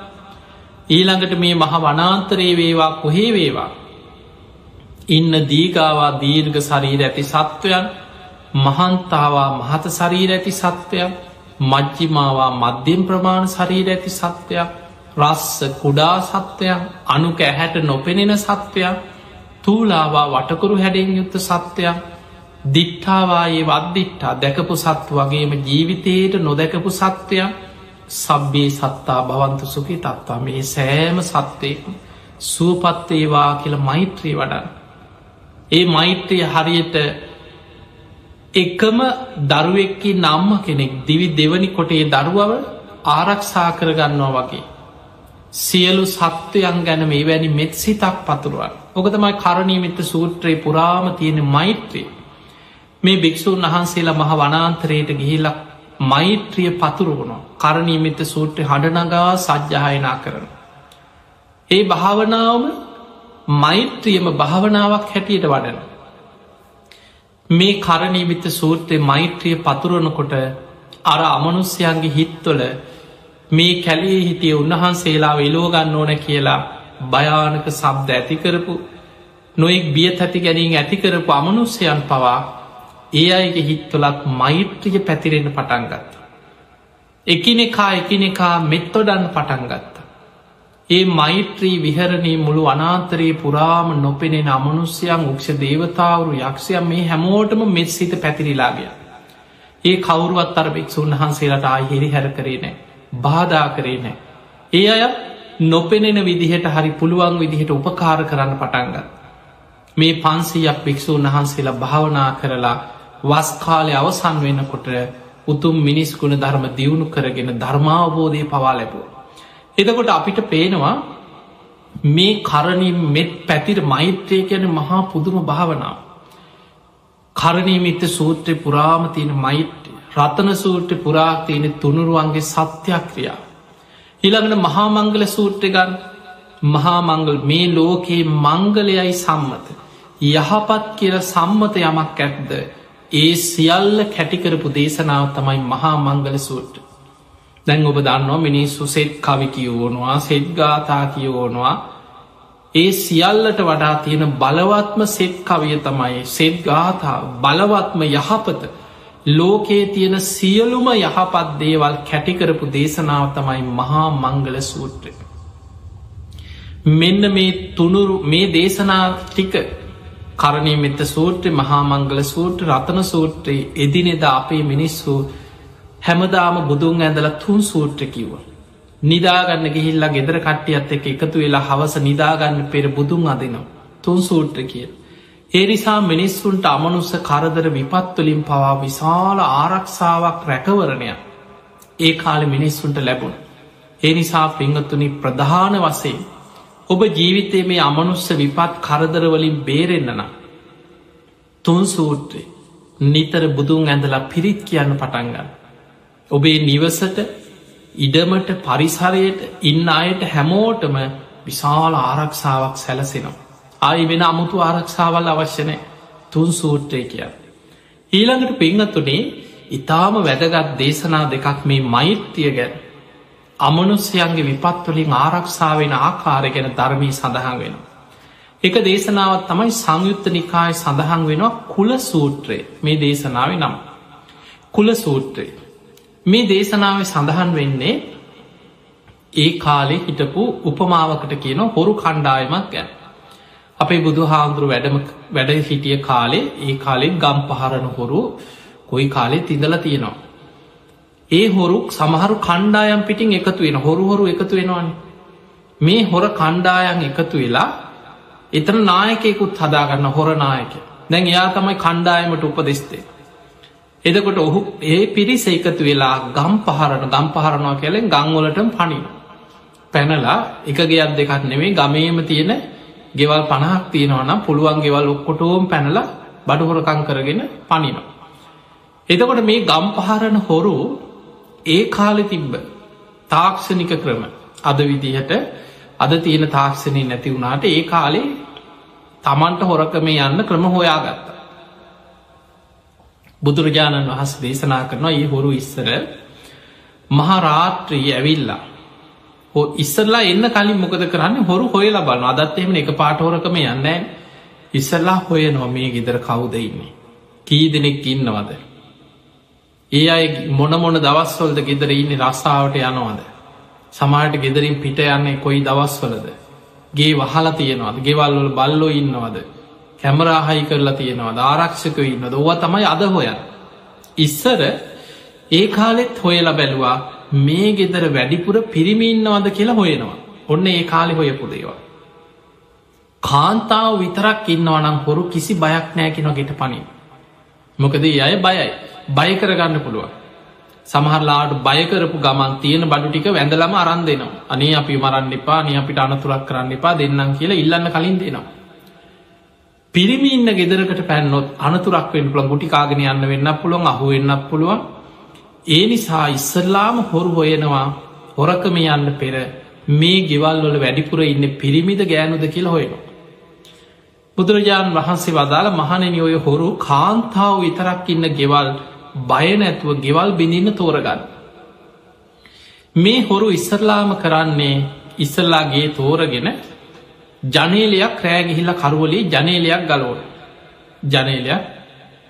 ඊළඟට මේ මහ වනාන්තරයේ වේවා කොහේ වේවා ඉන්න දීගාවා දීර්ඝ ශරීර ඇති සත්වයන් මහන්තාවා මහත ශරීර ඇති සත්වයක් මජ්ජිමාවා මධ්‍යම් ප්‍රමාණ ශරීර ඇති සත්වයක් රස්ස කුඩා සත්වයක් අනුක ඇහැට නොපෙනෙන සත්වයක් තූලාවා වටකුරු හැඩෙන් යුත්ත සත්වයක් දිට්ඨාවායේ වදදිට්ටා දැකපු සත්ව වගේම ජීවිතයට නොදැකපු සත්වයක් සබ්බේ සත්තා භවන්ත සුකි තත්වා මේ සෑම සත්වයක සුවපත්තේවා කියල මෛත්‍රී වඩන් ඒ මෛත්‍රිය හරියට එකම දරුවෙක්කි නම්ම කෙනෙක් දිවි දෙවනි කොටේ දරුවව ආරක්ෂා කරගන්නවා වගේ සියලු සත්වයන් ගැන මේ වැනි මෙත් සිතක් පතුරුවන් ඕකතමයි කරණීමිත සූත්‍රයේ පුරාම තියෙන මෛත්‍රී මේ භික්‍ෂූන් වහන්සේලා මහ වනාන්තරයට ගිහිලක් මෛත්‍රිය පතුරුවුණු කරණීමිත සූත්‍රය හඬනගා සජ්්‍යහයනා කරන. ඒ භාවනාවම මෛත්‍රියම භාවනාවක් හැටියට වඩන. මේ කරණීමිත සූත්‍රය මෛත්‍රිය පතුරනකොට අර අමනුස්්‍යයන්ගේ හිත්වල මේ කැලේ හිටිය උන්වහන්සේලා වෙලෝගන්න ඕන කියලා භයානක සබ්ද ඇතිකරපු නොෙක් බිය ඇති ගැනින් ඇතිකරපු අමනුස්්‍යයන් පවා ඒ අයගේ හිත්තුලත් මෛත්‍රිය පැතිරෙන පටන්ගත්ත. එකිනෙකා එකිනෙකා මෙත්තොඩන්න පටන්ගත්ත. ඒ මෛත්‍රී විහරණී මුළු අනාතරයේ පුරාම නොපෙනෙන අමනුස්්‍යයන් උක්ෂ දේවතාවරු යක්ෂයම් මේ හැමෝටම මෙත් සිත පැතිරිලාගිය. ඒ කවරුවත් අර භික්‍ෂූන් වහන්සේලට ආහිරි හැර කරේ නෑ බාධා කරේ නෑ. ඒ අය නොපෙනෙන විදිහට හරි පුළුවන් විදිහට උපකාර කරන්න පටන්ගත්. මේ පන්සීයක් භික්‍ෂූන් වහන්සේලා භාවනා කරලා වස්කාලය අවසන් වෙනකොට උතුම් මිනිස්කුණ ධර්ම දියුණු කරගෙන ධර්මාවබෝධය පවා ලැබුව. එදකොට අපිට පේනවා මේ කරණින් මෙත් පැතිර මෛත්‍රය කියන මහා පුදුම භාවනාව. කරණීමිත්ත සූත්‍රය පුරාම තියෙන මෛත්‍ය රතන සූට්‍ර පුරා තියෙන තුනුරුවන්ගේ සත්‍යක්‍රියා. ඊළඟට මහාමංගල සූට්‍රගන් මහාමංගල් මේ ලෝකයේ මංගලයයි සම්මත. යහපත් කියල සම්මත යමක් ඇත්ද ඒ සියල්ල කැටිකරපු දේශනාව තමයි මහා මංගල සූට්‍ර. දැන් ඔබ දන්නවා මිනිස්සු සෙත් කවි කියවෝනවා සෙද්ගාතා කියවෝනවා. ඒ සියල්ලට වඩා තියෙන බලවත්ම සෙත් කවිය තමයි සෙද්ගාතා බලවත්ම යහපත. ලෝකයේ තියෙන සියලුම යහපත් දේවල් කැටිකරපු දේශනාව තමයි මහා මංගල සූත්‍රය. මෙන්න මේ තුනුරු මේ දේශනා ටික කරණය මෙත සූත්‍රය මහා මංගල සූට්‍ර රතන සූත්‍රයේ එදිනෙද අපේ මිනිස්සු හැමදාම බුදුන් ඇඳල තුන් සූට්‍ර කිව්ව. නිදාගන්න ගිහිල්ලා ගෙදර කට්ටියත් එක එකතු වෙලා හවස නිදාගන්න පෙර බුදුන් අදිනවා තුන් සූට්‍ර කිය. ඒ නිසා මිනිස්සුන්ට අමනුස්ස කරදර විපත්වලින් පවා විශාල ආරක්ෂාවක් රැකවරණය ඒ කාල මිනිස්සුන්ට ලැබුණ. ඒ නිසා පිංහතුනි ප්‍රධාන වසේ ඔබ ජීවිතය මේ අමනුස්ස විපත් කරදරවලින් බේරෙන්න්නන. තුන් සූත්‍රය නිතර බුදුන් ඇඳලා පිරිත් කියන්න පටන්ගන්න. ඔබේ නිවසට ඉඩමට පරිසරයට ඉන්න අයට හැමෝටම විශාල ආරක්ෂාවක් සැලසෙනවා. ආයි වෙන අමුතු ආරක්ෂාවල් අවශ්‍යනය තුන් සූත්‍රය කිය. ඊළඟට පිංහතුනේ ඉතාම වැදගත් දේශනා දෙකක් මේ මෛත්‍යය ගැන අමනුස්්‍යයන්ගේ විපත්වලින් ආරක්ෂාවෙන ආකාරය ගැන ධර්මී සඳහන් වෙන. එක දේශනාවත් තමයි සංයුත්ත නිකාය සඳහන් වෙනවා කුල සූත්‍රය මේ දේශනාව නම්. කුල සූත්‍රය. මේ දේශනාව සඳහන් වෙන්නේ ඒ කාලෙ හිටපු උපමාවකට කියන හොරු කණ්ඩායමක් ගැන. අපේ බුදු හාමුදුරු වැඩම වැඩ හිටිය කාලේ ඒ කාලෙ ගම් පහරණ හොරු කොයි කාලෙ තිදල තියෙනවා. ඒ හොරු සමහරු කණ්ඩායම් පිටින් එකතු වෙන හොරු හොරු එකතු වෙනවාන මේ හොර කණ්ඩායන් එකතු වෙලා එතන නායකෙකුත් හදාගන්න හොර නායක දැන් එයා තමයි කණ්ඩායමට උපදෙස්තේ එදකොට ඔහු ඒ පිරිස එකතු වෙලා ගම් පහරණ ගම් පහරණවා කැලෙන් ගංවලට පනින පැනලා එක ගෙයක් දෙකක් නෙමේ ගමේම තියෙන ගෙවල් පණහක් තියෙනවනම් පුළුවන් ගෙවල් ඔක්කොටෝම් පැනලා බඩුහොරකං කරගෙන පනිනවා එතකොට මේ ගම් පහරණ හොරු ඒ කාලෙ තිබ්බ තාක්ෂණික ක්‍රම. අද විදිහට අද තියෙන තාක්ෂණය නැති වුණාට ඒ කාලේ තමන්ට හොරකම යන්න ක්‍රම හොයාගත්ත. බුදුරජාණන් වහස් දේශනා කරනවා ඒ හොරු ඉස්සර මහරාත්‍රී ඇවිල්ලා. හෝ ඉස්සරලා එන්න කලින් මොකද කරන්න? හොරු හොයලා බලන්න අදත් එහෙම එක පාටහොරකම යන්න ඉස්සල්ලා හොය නොමේ ගෙදර කවුදඉන්නේ කී දෙනෙක් ඉන්නවද? ඒ අය මොන මොන දවස්වලද ගෙදර ඉන්න රස්සාාවට යනවාද? සමාට ගෙදරින් පිට යන්නේ කොයි දවස්වලද? ගේ වහලා තියෙනවාද? ගෙවල්වල බල්ලෝ ඉන්නවද? කැමරාහයි කරලා තියෙනවාද? ආරක්ෂක ඉන්නද ඕව තමයි අද හොයන් ඉස්සර ඒ කාලෙත් හොයලා බැලවා මේ ගෙදර වැඩිපුර පිරිමින්නවද කියලා හොයෙනවා. ඔන්න ඒ කාලෙ හොයපු දේවා කාන්තාව විතරක් ඉන්නවනම් හොරු කිසි බයක් නෑකින ගෙට පනින් මොකද අය බයයි. බය කරගන්න පුළුවන්. සමහරලාට බයකරපු ගමන් තියෙන බඩු ටික වැඳලම අරන් දෙනවා. අනේ අපි මරන්න එපා. නිය අපිට අනතුරක් කරන්න එපා. දෙන්නම් කියලා ඉල්ලන්න කලින් දෙනවා. පිරිමි ඉන්න ගෙදරකට පැන්නොත් අනතුරක් වෙන් පුළන් ගුටිකාගෙන යන්න වෙන්න පුළුවන් අහු වෙන්නක් පුළුවන් ඒ නිසා ඉස්සරලාම හොරු හොයනවා හොරකම යන්න පෙර මේ ගෙවල්වල වැඩිපුර ඉන්න පිරිමිද ගෑනුද කියලා හොයනවා බුදුරජාණන් වහන්සේ වදාළ මහනෙන ඔය හොරු කාන්තාව විතරක් ඉන්න ගෙවල් බය නැතුව ගෙවල් බිඳින්න තෝරගන්න. මේ හොරු ඉස්සරලාම කරන්නේ ඉස්සල්ලාගේ තෝරගෙන ජනේලයක් රෑගිහිල්ල කරුවලේ ජනේලයක් ගලෝන ජනේලයක්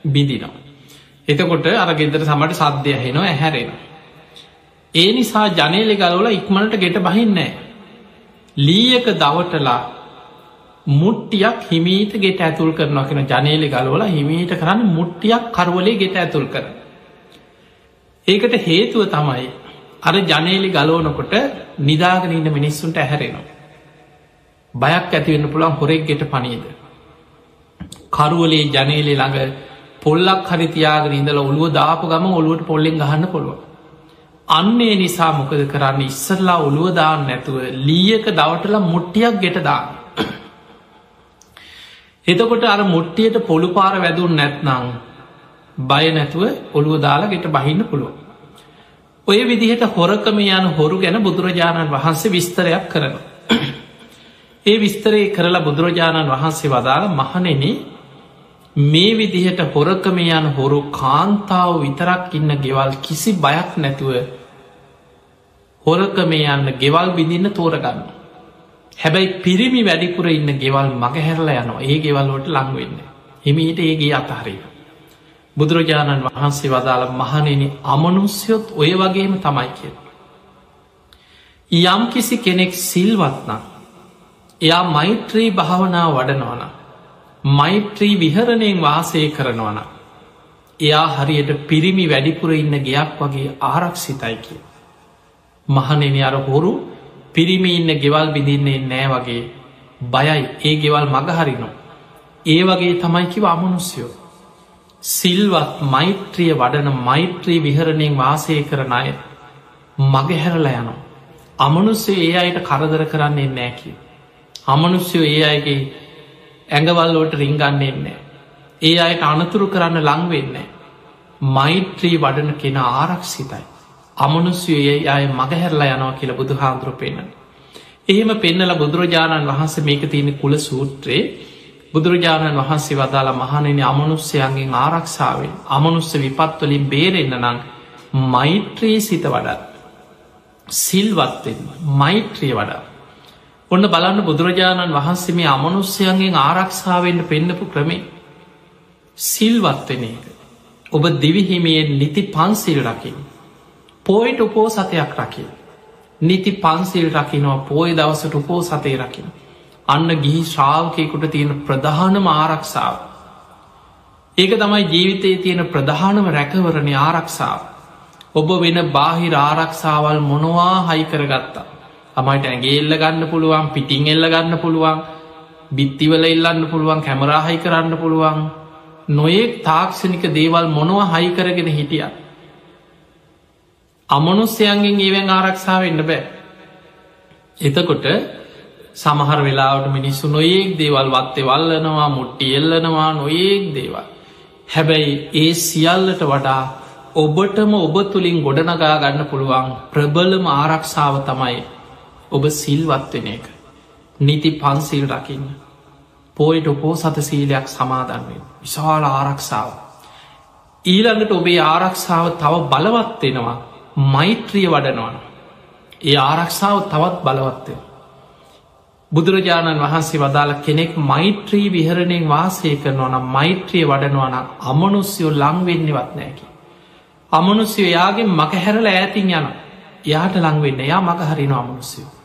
බිඳිනවා. එතකොට අර ගෙදර සමට සද්ධය හෙනවා ඇහැරෙන. ඒ නිසා ජනේලෙ ගලෝල ඉක්මනට ගෙට බහින්නෑ. ලීයක දවටලා මුට්ටියක් හිමීට ගෙට ඇතුල් කරනවා කියෙන ජනේලෙ ගලවල හිමීට කරන්න මුට්ටියක් කරවලේ ගෙට ඇතුල් කර. ඒකට හේතුව තමයි අර ජනේලි ගලෝනකොට නිදාගෙන ඉන්න මිනිස්සුන්ට ඇහැරෙනවා. බයක් ඇතිවෙන්න පුළන් හොරෙක් ගෙට පනීද. කරුවලේ ජනේලෙ ළඟ පොල්ලක් හරිතියාගෙන ඉඳල ඔළුව දාපු ගම ඔළුවට පොල්ලෙන් ගහන්න පුළුව. අන්නේ නිසා මොකද කරන්න ඉස්සරලා ඔළුවදාන්න නැතුව ලීයක දවටලා මුට්ටියක් ගෙට දාන්න. එතකොට අර මුට්ටියට පොළු පාර වැදුන් නැත්නං බය නැතුව ඔළුව දාලා ගෙට බහින්න පුළුව. ඔය විදිහට හොරකම යන හොරු ගැන බුදුරජාණන් වහන්සේ විස්තරයක් කරන. ඒ විස්තරේ කරලා බුදුරජාණන් වහන්සේ වදාළ මහනෙන මේ විදිහට හොරකම යන හොරු කාන්තාව විතරක් ඉන්න ගෙවල් කිසි බයක් නැතුව හොරකම යන්න ගෙවල් විදින්න තෝරගන්න. හැබැයි පිරිමි වැඩිපුර ඉන්න ගෙවල් මගහැරල යනවා ඒ ගෙවල්ලෝට ලංවෙන්න. හිමිහිට ඒගේ අතහරීම. බුදුරජාණන් වහන්සේ වදාළ මහනෙන අමනුස්යොත් ඔය වගේම තමයි කිය. යම් කිසි කෙනෙක් සිල්වත්නම් එයා මෛත්‍රී භාවනාව වඩනවන. මෛත්‍රී විහරණයෙන් වාසය කරනවන. එයා හරියට පිරිමි වැඩිපුර ඉන්න ගයක් වගේ ආරක්ෂිතයි කිය. මහනෙන අර හොරු පිරිමි ඉන්න ගෙවල් බිඳින්නේ නෑ වගේ බයයි ඒ ගෙවල් මගහරිනවා. ඒ වගේ තමයිකිව අමනුස්යෝ. සිල්වත් මෛත්‍රිය වඩන මෛත්‍රී විහරණයෙන් වාසය කරන අය මගහැරල යනවා. අමනුස්සේ ඒ අයට කරදර කරන්නේ නෑකි. අමනුස්යෝ ඒ අයගේ ඇඟවල්ලෝට රිංගන්නේෙන්නේ. ඒ අයට අනතුරු කරන්න ලංවෙන්නේ. මෛත්‍රී වඩන කෙන ආරක්ෂිතයි. අමනුස්යයේ අය මගහැරලා යනවා කියල බුදු හාන්දුර පෙන්න්න. එහෙම පෙන්නල බුදුරජාණන් වහන්සේ මේක තියෙන කුල සූත්‍රයේ බුදුරජාණන් වහන්සේ වදාලා මහනෙන අමනුස්්‍යයන්ගෙන් ආරක්ෂාවෙන් අමනුස්ස විපත්වලින් බේරෙන්න්න නං මෛත්‍රී සිත වඩත් සිල්වත්තෙන් මෛත්‍රිය වඩා. ඔන්න බලන්න බුදුරජාණන් වහන්සේ මේ අමනුස්්‍යයන්ගෙන් ආරක්ෂාවෙන්ට පෙන්න්නපු ක්‍රමේ සිල්වත්වෙන එක. ඔබ දිවිහිමියෙන් නිති පන්සිල් රකිින්. පෝයිට උපෝ සතයක් රකිින්. නිති පන්සිල් රකිනවා පෝය දවසට උපෝ සතේ රකින. අන්න ගිහි ශ්‍රාවකයකුට තියෙන ප්‍රධානම ආරක්ෂාව. ඒක තමයි ජීවිතයේ තියෙන ප්‍රධානම රැකවරණ ආරක්ෂාව. ඔබ වෙන බාහිර ආරක්ෂාවල් මොනවා හයි කරගත්තා. අමයිට ඇගේ එල්ල ගන්න පුළුවන් පිටිං එල්ල ගන්න පුළුවන් බිත්තිවල එල්ලන්න පුළුවන් කැමරාහයි කරන්න පුළුවන් නොයෙක් තාක්ෂණික දේවල් මොනවා හයි කරගෙන හිටිය. අමනුස්්‍යයන්ගෙන් ඒවැන් ආරක්ෂාව එන්න බෑ. එතකොට සමහර වෙලාවට මිනිස්සු නොයෙක් දේවල් වත්තේ වල්ලනවා මුට්ටි එල්ලනවා නොයෙක් දේවල්. හැබැයි ඒ සියල්ලට වඩා ඔබටම ඔබ තුළින් ගොඩනගා ගන්න පුළුවන් ප්‍රබලම ආරක්ෂාව තමයි ඔබ සිල්වත්වෙන එක. නිති පන්සිල් රකින්න. පෝයිට උපෝ සත සීලයක් සමාදන්වෙන් විශාල ආරක්ෂාව. ඊළඟට ඔබේ ආරක්ෂාව තව බලවත්වෙනවා මෛත්‍රිය වඩනවන. ඒ ආරක්ෂාව තවත් බලවත්වෙන. බුදුරජාණන් වහන්සේ වදාළ කෙනෙක් මෛත්‍රී විහරණයෙන් වාසය කරනවා නම් මෛත්‍රිය වඩනවන අමනුස්යෝ ලංවෙන්නවත් නෑකි. අමනුස්යෝ යාගේ මක හැරල ඇතින් යන යාට ලංවෙන්න යා මක හරින අමනුස්යෝ.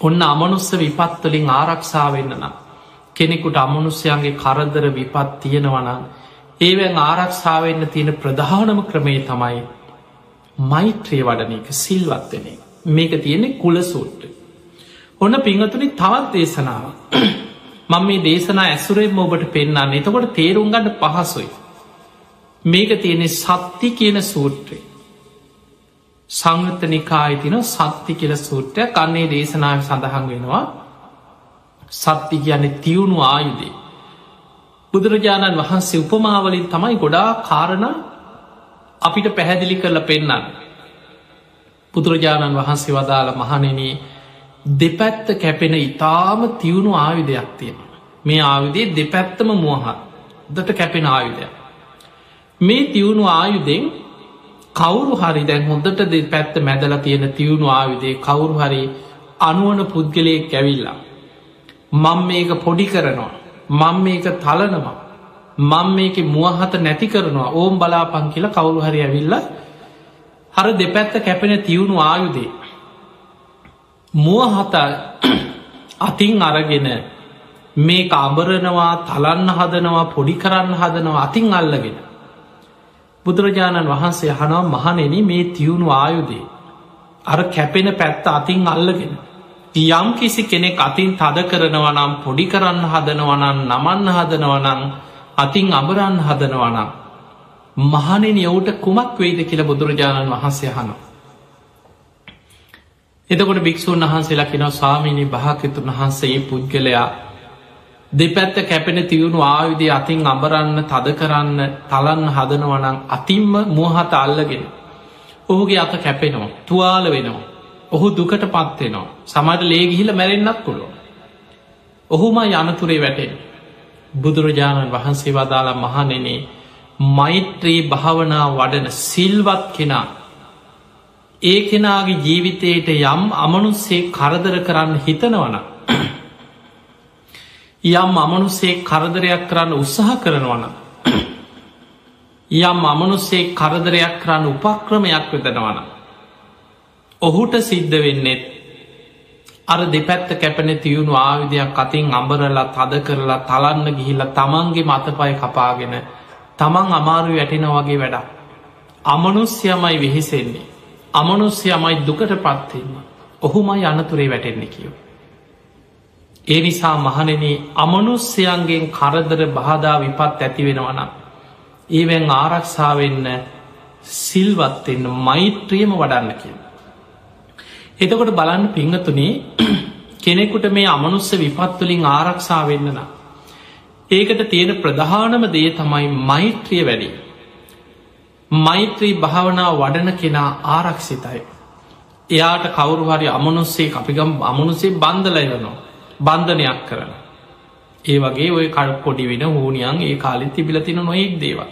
ඔන්න අමනුස්ස විපත්වලින් ආරක්ෂාවෙන්න නම් කෙනෙකුට අමනුස්්‍යයන්ගේ කරදර විපත් තියෙනවනම් ඒවැන් ආරක්ෂාවෙන්න තියෙන ප්‍රධානම ක්‍රමේ තමයි මෛත්‍රිය වඩන එක සිල්වත්වන මේක තියෙනෙ කුල සූට්ට ඔන්න පිංහතුනි තවත් දේශනාව මං මේ දේශනා ඇසුරෙන්ම ඔබට පෙන්න්න එතකොට තේරුම් ගන්න පහසුයි. මේක තියෙනෙ සත්ති කියන සූත්‍රය. සංගත නිකායිතින සත්ති කියල සූත්‍රය කන්නේ දේශනාව සඳහන් වෙනවා. සත්ති කියන්නේ තියුණු ආයුදේ බුදුරජාණන් වහන්සේ උපමාවලින් තමයි ගොඩා කාරණ අපිට පැහැදිලි කරල පෙන්න්න බුදුරජාණන් වහන්සේ වදාළ මහනෙනේ දෙපැත්ත කැපෙන ඉතාම තියුණු ආයුධයක් තියෙන මේ ආයුදේ දෙපැත්තම මුවහත් දට කැපෙන ආයුධයක්. මේ තියුණු ආයුදෙන් කවුරු හරි දැන් හොඳට දෙ පැත්ත මැදල තියෙන තියුණු ආයුදේ කවුරු හරි අනුවන පුද්ගලයෙක් ඇවිල්ලා මං මේක පොඩි කරනවා මං මේක තලනවා මං මේක මුවහත නැති කරනවා ඕම් බලාපං කියලා කවුරු හරි ඇවිල්ල හර දෙපැත්ත කැපෙන තියුණු ආයුදේ මුවහත අතින් අරගෙන මේ අඹරනවා තලන්න හදනවා පොඩි කරන්න හදනවා අතින් අල්ලගෙන බුදුරජාණන් වහන්සේ හනවා මහනෙන මේ තියුණු ආයුදේ අර කැපෙන පැත්ත අතින් අල්ලගෙන යම් කිසි කෙනෙක් අතින් තද කරනවනම් පොඩි කරන්න හදනවනන් නමන්න හදනවනං අතින් අබරන්න හදනවනම් මහනෙන යවුට කුමක් වෙයිද කියල බුදුරජාණන් වහන්සේ හනවා එතකොට භික්‍ෂූන් වහන්සේලා කෙනව ස්වාමීණි භාකතුන් වහන්සේ පුද්ගලයා දෙපැත්ත කැපෙන තියුණු ආයුදේ අතින් අබරන්න තද කරන්න තලන්න හදනවනං අතින්ම මුවහත අල්ලගෙන ඔහුගේ අත කැපෙනවා තුවාල වෙනවා. ඔහු දුකට පත්වෙනවා සමට ලේගිහිල මැරෙන්න්නත් පුළුව ඔහුම යනතුරේ වැටෙන් බුදුරජාණන් වහන්සේ වදාලා මහනෙනේ මෛත්‍රී භාවනා වඩන සිල්වත් කෙනා. ඒ කෙනාගේ ජීවිතයට යම් අමනුස්සේ කරදර කරන්න හිතනවන යම් අමනුසේ කරදරයක් කරන්න උත්සාහ කරනවන යම් අමනුස්සේ කරදරයක් කරන්න උපක්‍රමයක් වෙතනවන ඔහුට සිද්ධ වෙන්නෙත් අර දෙපැත්ත කැපෙන තියුණු ආවිදයක් අතින් අඹරලා තද කරලා තලන්න ගිහිල්ල තමන්ගේ මතපය කපාගෙන තමන් අමාරු වැටෙන වගේ වැඩක්. අමනුස්්‍යමයි වෙහිසෙන්නේ. අමනුස්්‍යයමයි දුකට පත්වෙන්න ඔහුමයි අනතුරේ වැටෙන්නේ කියව. ඒ නිසා මහනෙන අමනුස්්‍යයන්ගෙන් කරදර බාධා විපත් ඇති වෙනවනම් ඒවැන් ආරක්ෂාවෙන්න සිල්වත්වෙන්න මෛත්‍රියම වඩන්න කිය. එතකොට බලන්න පිංහතුනේ කෙනෙකුට මේ අමනුස්ස විපත්තුලින් ආරක්ෂා වෙන්නන. ඒකට තියෙන ප්‍රධානම දේ තමයි මෛත්‍රිය වැඩි. මෛත්‍රී භාවනාව වඩන කෙනා ආරක්ෂිතයි. එයාට කවුරු හරි අමනුස්සේ අපිගම් අමනුසේ බන්ධලයවනවා බන්ධනයක් කරන. ඒ වගේ ඔය කල් පොඩි වෙන හූනියන් ඒ කාලෙ තිබිලතින නොයෙක් දේවා.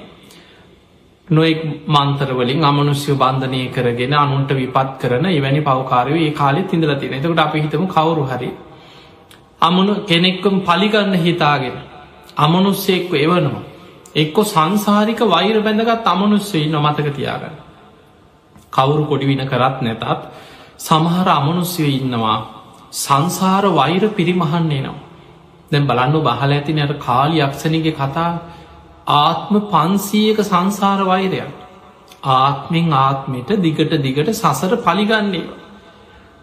නොෙක් මන්තරවලින් අමනුස්්‍යය බන්ධනය කරගෙන අනුන්ට විපත් කරන එවැනි පවකාරය ඒ කාලෙ තිඳල තින එතකට අපි හිතම කවරු හරි. අමනු කෙනෙක්කම් පලිගන්න හිතාගෙන අමනුස්සෙක්ව එවනවා. එක්කො සංසාරික වෛර බැඳගත් අමනුස්සේ නොමතක තියාගන්න. කවුරු කොඩිවින කරත් නැතත් සමහර අමනුස්්‍යය ඉන්නවා සංසාර වෛර පිරිමහන්නේ නවා. දැම් බලන්න බහල ඇති නයට කාලි යක්ෂණගේ කතා ආත්ම පන්සීයක සංසාර වෛරයක්. ආත්මෙන් ආත්මයට දිගට දිගට සසර පලිගන්නේ.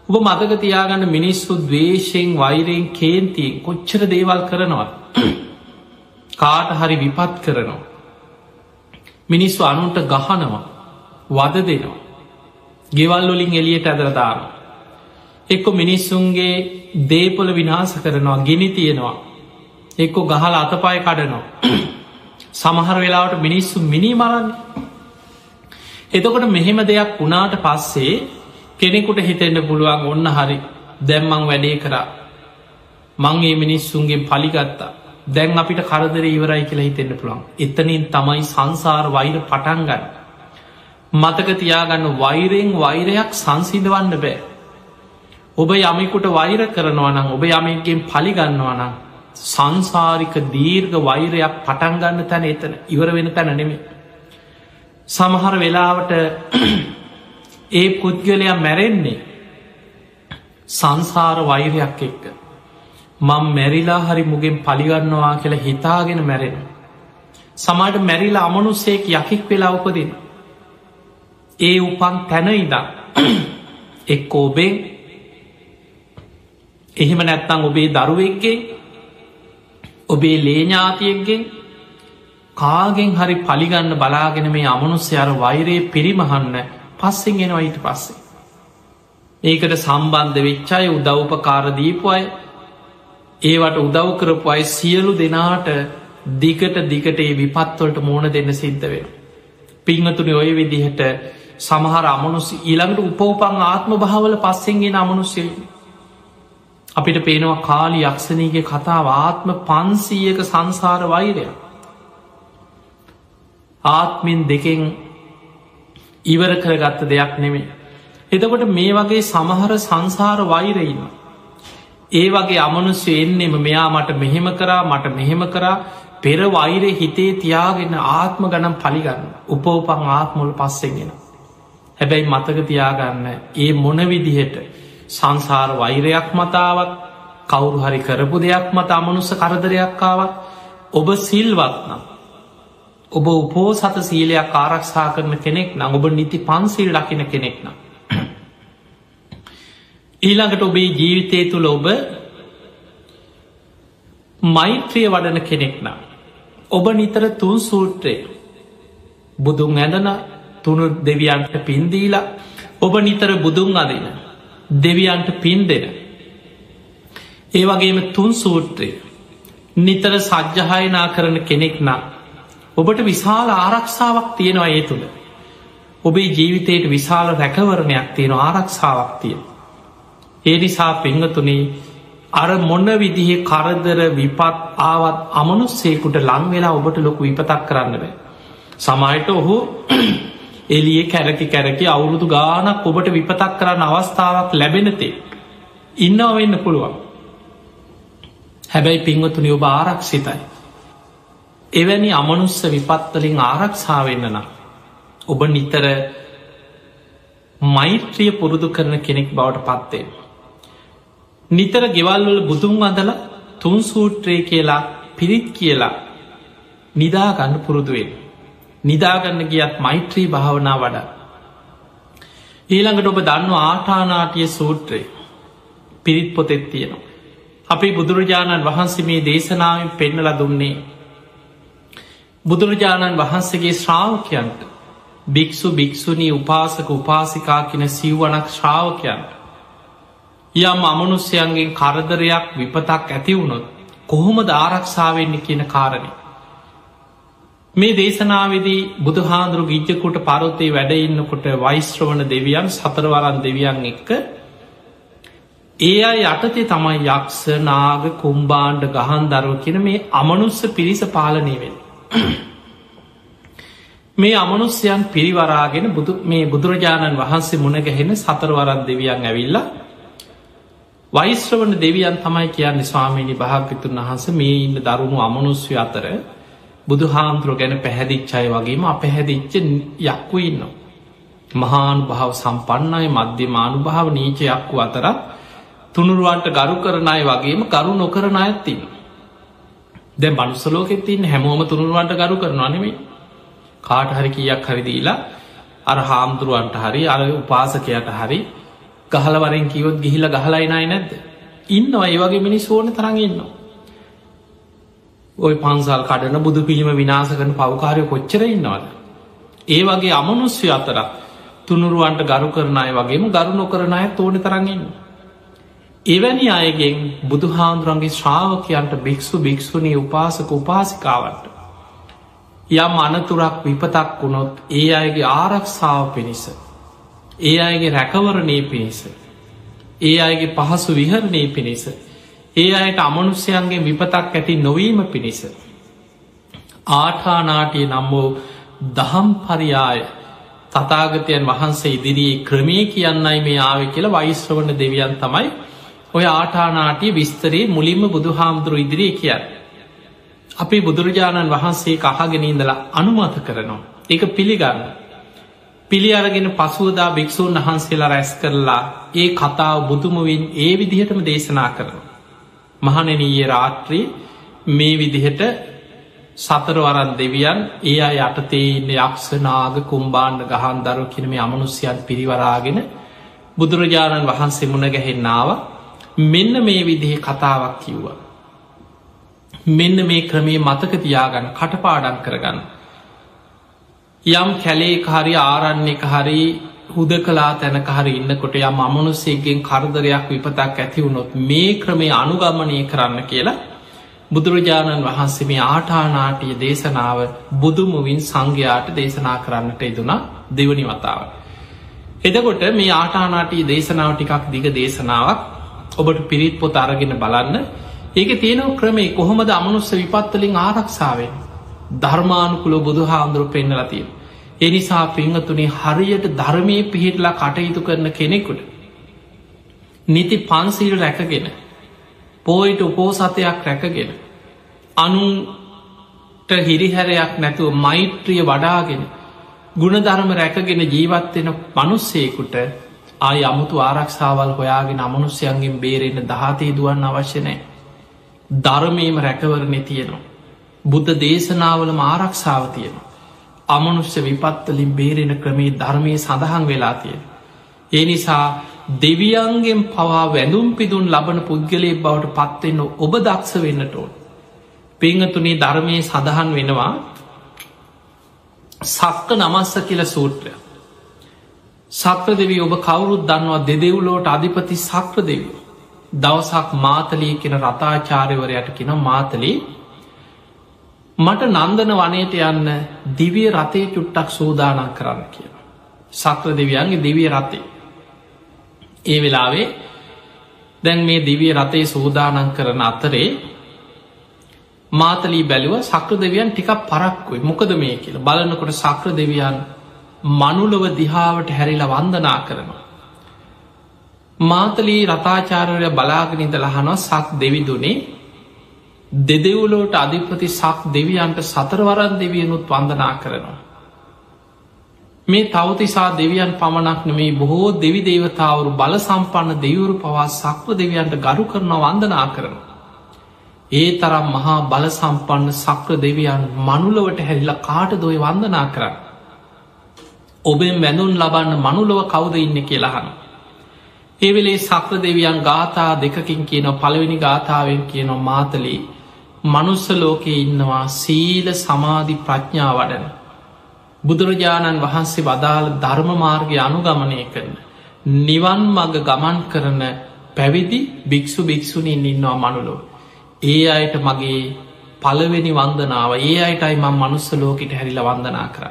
ඔබ මතක තියාගන්න මිනිස්සු දවේශයෙන් වෛරයෙන් කේන්තියෙන් කොච්චර දේවල් කරනවා. කාට හරි විපත් කරනවා. මිනිස්සු අනුන්ට ගහනවා වද දෙනවා. ගෙවල්ලොලින් එලියට ඇදරදාන. එක්කො මිනිස්සුන්ගේ දේපොල විනාස කරනවා ගෙනි තියෙනවා. එක්කො ගහල අතපාය කඩනවා. සමහර වෙලාවට මිනිස්සු මිනි මරන්න. එතකොට මෙහෙම දෙයක් වුණාට පස්සේ කෙනෙකුට හිතෙන්න්න පුළුවන් ඔන්න හරි දැම්මං වැඩේ කරා මංගේ මිනිස්සුන්ගේ පලිගත්තා දැන් අපිට කරදර ඉවරයි කියලා හිතෙන්න්න පුළන් එතනින් තමයි සංසාර වෛර පටන්ගන්න මතක තියාගන්න වෛරයෙන් වෛරයක් සංසිදවන්න බෑ ඔබ යමෙකුට වෛර කරනවා නම් ඔබ යමෙක්ගෙන් පලිගන්නවා නම් සංසාරික දීර්ග වෛරයක් පටන්ගන්න තැන එතන ඉවර වෙන තැන නෙමේ සමහර වෙලාවට ඒ පුද්ගලයා මැරෙන්නේ සංසාර වෛරයක් එක්ක මං මැරිලා හරි මුගෙන් පලිගන්නවා කියලා හිතාගෙන මැරෙන. සමට මැරිලා අමනුස්සේක යකික් වෙලා උපදින. ඒ උපන් තැනයිදා එක් ඔබේ එහෙම නැත්තං ඔබේ දරුවෙක්ගේ ඔබේ ලේඥාතියෙක්ගෙන් කාගෙන් හරි පලිගන්න බලාගෙන මේ අමනුස්්‍ය අර වෛරයේ පිරිමහන්න පස්සෙන් එෙනවා ඊට පස්සේ. ඒකට සම්බන්ධ වෙච්චාය උදව්පකාර දීපු අය ඒවට උදව් කරපු අයි සියලු දෙනාට දිගට දිගට ඒ විපත්වලට මෝන දෙන්න සිද්ධ වෙන. පිංහතුනි ඔය විදිහට සමහර අමනුස් ඊළඟට උපවපන් ආත්ම භාවල පස්සෙන්ගෙන අමනුස්සෙයි. අපිට පේනවා කාලි යක්ෂණීගේ කතාව ආත්ම පන්සීයක සංසාර වෛරයක්. ආත්මෙන් දෙකෙන් ඉවර කරගත්ත දෙයක් නෙමේ. එතකොට මේ වගේ සමහර සංසාර වෛරයින්න. ඒ වගේ අමනුස්්‍ය එන්නෙම මෙයා මට මෙහෙම කරා මට මෙහෙම කරා පෙර වෛරය හිතේ තියාගෙන ආත්ම ගනම් පලිගන්න උපෝපං ආත්මුල් පස්සෙන්ගෙන. හැබැයි මතක තියාගන්න ඒ මොන විදිහට සංසාර වෛරයක් මතාවක් කවුරු හරි කරපු දෙයක් මත අමනුස්ස කරදරයක්කාවත් ඔබ සිල්වත්නම්. ඔබ උපෝ සත සීලයක් ආරක්ෂා කරන කෙනෙක් නම් ඔබ නිති පන්සිල් ලකින කෙනෙක් නම්. ඊළඟට ඔබේ ජීවිතය තුළ ඔබ මෛත්‍රිය වඩන කෙනෙක් නම්. ඔබ නිතර තුන් සූත්‍රය බුදුන් ඇඳන තුනු දෙවියන්ට පින්දීලා ඔබ නිතර බුදුන් අදන දෙවියන්ට පින් දෙන. ඒ වගේම තුන් සූත්‍රය නිතර සජ්්‍යහයනා කරන කෙනෙක් නම්. ඔබට විශාල ආරක්ෂාවක් තියෙනවා ඒ තුළ. ඔබේ ජීවිතයට විශාල රැකවරණයක් තියෙන ආරක්ෂාවක් තියෙන. ඒ නිසා පෙංහතුනේ අර මොන්න විදිහ කරදර විපත් ආවත් අමනුස්සේකුට ලංවෙලා ඔබට ලොකු විපතක් කරන්න බෑ. සමයිට ඔහු එලිය කැරකි කැරකි අවුරුදු ගානක් ඔබට විපතක් කරන්න අවස්ථාවක් ලැබෙනතේ. ඉන්නව වෙන්න පුළුවන්. හැබැයි පින්වතුනි ඔබ ආරක්ෂිතයි. එවැනි අමනුස්ස විපත්වලින් ආරක්ෂාවෙන්න නම්. ඔබ නිතර මෛත්‍රිය පුරුදු කරන කෙනෙක් බවට පත්වේ. නිතර ගෙවල්වල බුදුන් අදල තුන් සූත්‍රය කියලා පිරිත් කියලා නිදාගන්න පුරුදුවෙන්. නිදාගන්න ගියත් මෛත්‍රී භාවනා වඩා. ඊළඟට ඔබ දන්න ආටානාටිය සූත්‍රය පිරිත් පොතෙත් තියෙනවා. අපි බුදුරජාණන් වහන්සේ මේ දේශනාවෙන් පෙන්නල දුන්නේ. බුදුරජාණන් වහන්සේගේ ශ්‍රාවකයන්ට භික්‍ෂු භික්‍ෂුණී උපාසක උපාසිකා කියන සිව්වනක් ශ්‍රාවකයන්ට යම් අමනුස්්‍යයන්ගෙන් කරදරයක් විපතක් ඇතිවුණොත් කොහොමද ආරක්ෂාවෙන්නේ කියන කාරණය. මේ දේශනාවේදී බුදුහාන්දුරු ගිජ්ජකුට පරොත්තේ වැඩඉන්නකොට වෛශ්‍රවණ දෙවියන් සතරවරන් දෙවියන් එක්ක ඒ අයි යටතේ තමයි යක්ෂ නාග කුම්බාණ්ඩ ගහන් දරුව කියන මේ අමනුස්ස පිරිස පාලනය වෙන. මේ අමනුස්්‍යයන් පිරිවරාගෙන මේ බුදුරජාණන් වහන්සේ මුණගැහෙන සතරවරන් දෙවියන් ඇවිල්ලා වෛශ්‍රවන දෙවියන් තමයි කියන්නේ ස්වාමීණි භාග්‍යතුන් වහස මේ ඉන්න දරුණු අමනුස්්‍ය අතර බුදු හාමුදුරුව ගැන පැහැදිච්චයි වගේම අපැහැදිච්ච යක්කු ඉන්න. මහානු භාව සම්පන්නයි මධ්‍යමානු භාව නීචයක්කු අතරත් තුනුරුවන්ට ගරු කරනය වගේම ගරු නොකරන ඇත්තින්න. දැ බනුසලෝකෙත් තින් හැමෝම තුනුරුවන්ට ගරු කරනවා නෙමේ කාට හරි කියක් හරිදීලා අර හාමුදුරුවන්ට හරි අර උපාසකයට හරි ගහලවරෙන් කිවොත් ගිහිල ගහලයිනයි නැද්ද ඉන්නවා ඒ වගේ මිනිස් ඕන තරඟන්නවා ඔය පන්සල් කඩන බුදු පිළිම විනාස කරන පවකාරය කොච්චර ඉන්නවද ඒ වගේ අමනුස්්‍ය අතර තුනුරුවන්ට ගරු කරන අය වගේම ගරු නොකරන අය තෝන තරඟන්න එවැනි අයගෙන් බුදුහාන්දුරන්ගේ ශ්‍රාවකයන්ට භික්‍ෂු භික්‍ෂුණී උපාසක උපාසිකාවට යම් අනතුරක් විපතක් වුණොත් ඒ අයගේ ආරක්ෂාව පිණිස ඒ අයගේ රැකවරණය පිණිස. ඒ අයගේ පහසු විහරණය පිණිස. ඒ අයට අමනුස්්‍යයන්ගේ විපතක් ඇති නොවීම පිණිස. ආඨානාටය නම් වූ දහම් පරියාය තතාගතයන් වහන්සේ ඉදිරියේ ක්‍රමේ කියන්නයි මේ ආව කියලා වයිස්්‍රවණ දෙවියන් තමයි ඔය ආටානාටිය විස්තරේ මුලින්ම බුදු හාමුදුරු ඉදිරියේ කියන්න. අපි බුදුරජාණන් වහන්සේ අහගෙන ඉඳලා අනුමත කරනවා. ඒක පිළිගන්න. පිළි අරගෙන පසුවදා භික්‍ෂූන් වහන්සේලා රැස් කරලා ඒ කතාව බුදුමුවින් ඒ විදිහටම දේශනා කරනවා. මහනනීය රාත්‍රී මේ විදිහට සතරවරන් දෙවියන් ඒ අය යටතේ ඉන්න යක්ෂනාග කුම්බාණ්ඩ ගහන් දරු කිනම අමනුස්්‍යයන් පිරිවරාගෙන බුදුරජාණන් වහන්සේ මුණ ගැහෙන්නාව මෙන්න මේ විදිහ කතාවක් කිව්වා. මෙන්න මේ ක්‍රමේ මතක තියාගන්න කටපාඩන් කරගන්න. යම් කැලේ හරි ආරන්නේ හරි හුද කලා තැනක හරි ඉන්නකොට යම් අමනුස්සේගෙන් කරදරයක් විපතක් ඇතිවුණොත් මේ ක්‍රමේ අනුගමනය කරන්න කියලා බුදුරජාණන් වහන්සේ මේ ආටානාටිය දේශනාව බුදුමුවින් සංඝයාට දේශනා කරන්නට ඉදුනා දෙවනි වතාව. එදකොට මේ ආටානාටී දේශනාව ටිකක් දිග දේශනාවක් ඔබට පිරිත් පොත අරගෙන බලන්න ඒක තියෙනව ක්‍රමේ කොහොමද අමනුස්ස විපත්තලින් ආරක්ෂාවෙන් ධර්මානුකුල බුදු හාමුදුරු පෙන්නලතිය. එනිසා පිංහතුනේ හරියට ධර්මය පිහිටලා කටයුතු කරන කෙනෙකුට. නිති පන්සිල් රැකගෙන පෝයිට උපෝසතයක් රැකගෙන අනුට හිරිහැරයක් නැතුව මෛත්‍රිය වඩාගෙන ගුණධර්ම රැකගෙන ජීවත්වෙන පනුස්සේකුට ආය අමුතු ආරක්ෂාවල් හොයාගෙන අමනුස්්‍යයන්ගෙන් බේරෙන්න දහතේ දුවන්න අවශ්‍යනෑ. ධර්මයම රැකවරණය තියෙනවා. බුද්ධ දේශනාවලම ආරක්ෂාව තියෙනවා. අමනුෂ්‍ය විපත්තලින් බේරෙන ක්‍රමේ ධර්මය සඳහන් වෙලා තියෙන. ඒ නිසා දෙවියන්ගෙන් පවා වැඳුම් පිදුන් ලබන පුද්ගලය බවට පත්වෙන්න ඔබ දක්ෂ වෙන්නට ඕන්. පිංහතුනේ ධර්මය සඳහන් වෙනවා සක්ක නමස්ස කියල සූත්‍රය. සක්‍ර දෙවී ඔබ කවුරුත් දන්නවා දෙදෙව්ලෝට අධිපති සක්‍ර දෙවිය. දවසක් මාතලී කෙන රතාචාරයවරයට කෙන මාතලී මට නන්දන වනයට යන්න දිවිය රතේ චුට්ටක් සෝදානන් කරන්න කියන. සක්‍ර දෙවියන්ගේ දිවිය රතේ. ඒ වෙලාවේ දැන් මේ දිවිය රතේ සූදානන් කරන අතරේ මාතලී බැලුව සක්‍ර දෙවියන් ටිකක් පරක්කුයි මොකද මේ කියල බලන්නකොට සක්‍ර දෙවියන් මනුලොව දිහාවට හැරිලා වන්දනා කරනවා. මාතලී රතාචාරවය බලාගෙනනිද ලහනො සක් දෙවිදුනේ දෙදෙවුලෝට අධිපති සක් දෙවියන්ට සතරවරන් දෙවියනුත් වන්දනා කරනවා. මේ තවතිසා දෙවියන් පමණක් නෙමේ බොහෝ දෙවි දේවතාවරු බල සම්පන්න දෙවරු පවා සක්ව දෙවියන්ට ගරු කරන වන්දනා කරනවා. ඒ තරම් මහා බල සම්පන්න සක්‍ර දෙවියන් මනුලවට හැරිල කාට දොය වන්දනා කරන්න. ඔබෙන් වැඳුන් ලබන්න මනුලොව කවුද ඉන්න කියලහන. ඒවෙලේ සක්‍ර දෙවියන් ගාථා දෙකකින් කියන පළවෙනි ගාථාවෙන් කියන මාතලී මනුස්ස ලෝකයේ ඉන්නවා සීල සමාධි ප්‍රඥා වඩන. බුදුරජාණන් වහන්සේ වදාළ ධර්ම මාර්ගය අනුගමනය කරන. නිවන් මග ගමන් කරන පැවිදි භික්‍ෂු භික්‍ෂුණීන් ඉන්නවා මනුලෝ. ඒ අයට මගේ පලවෙනි වන්දනාව ඒ අයටයි මං මනුස්ස ලෝකට හැරිල වන්දනා කර.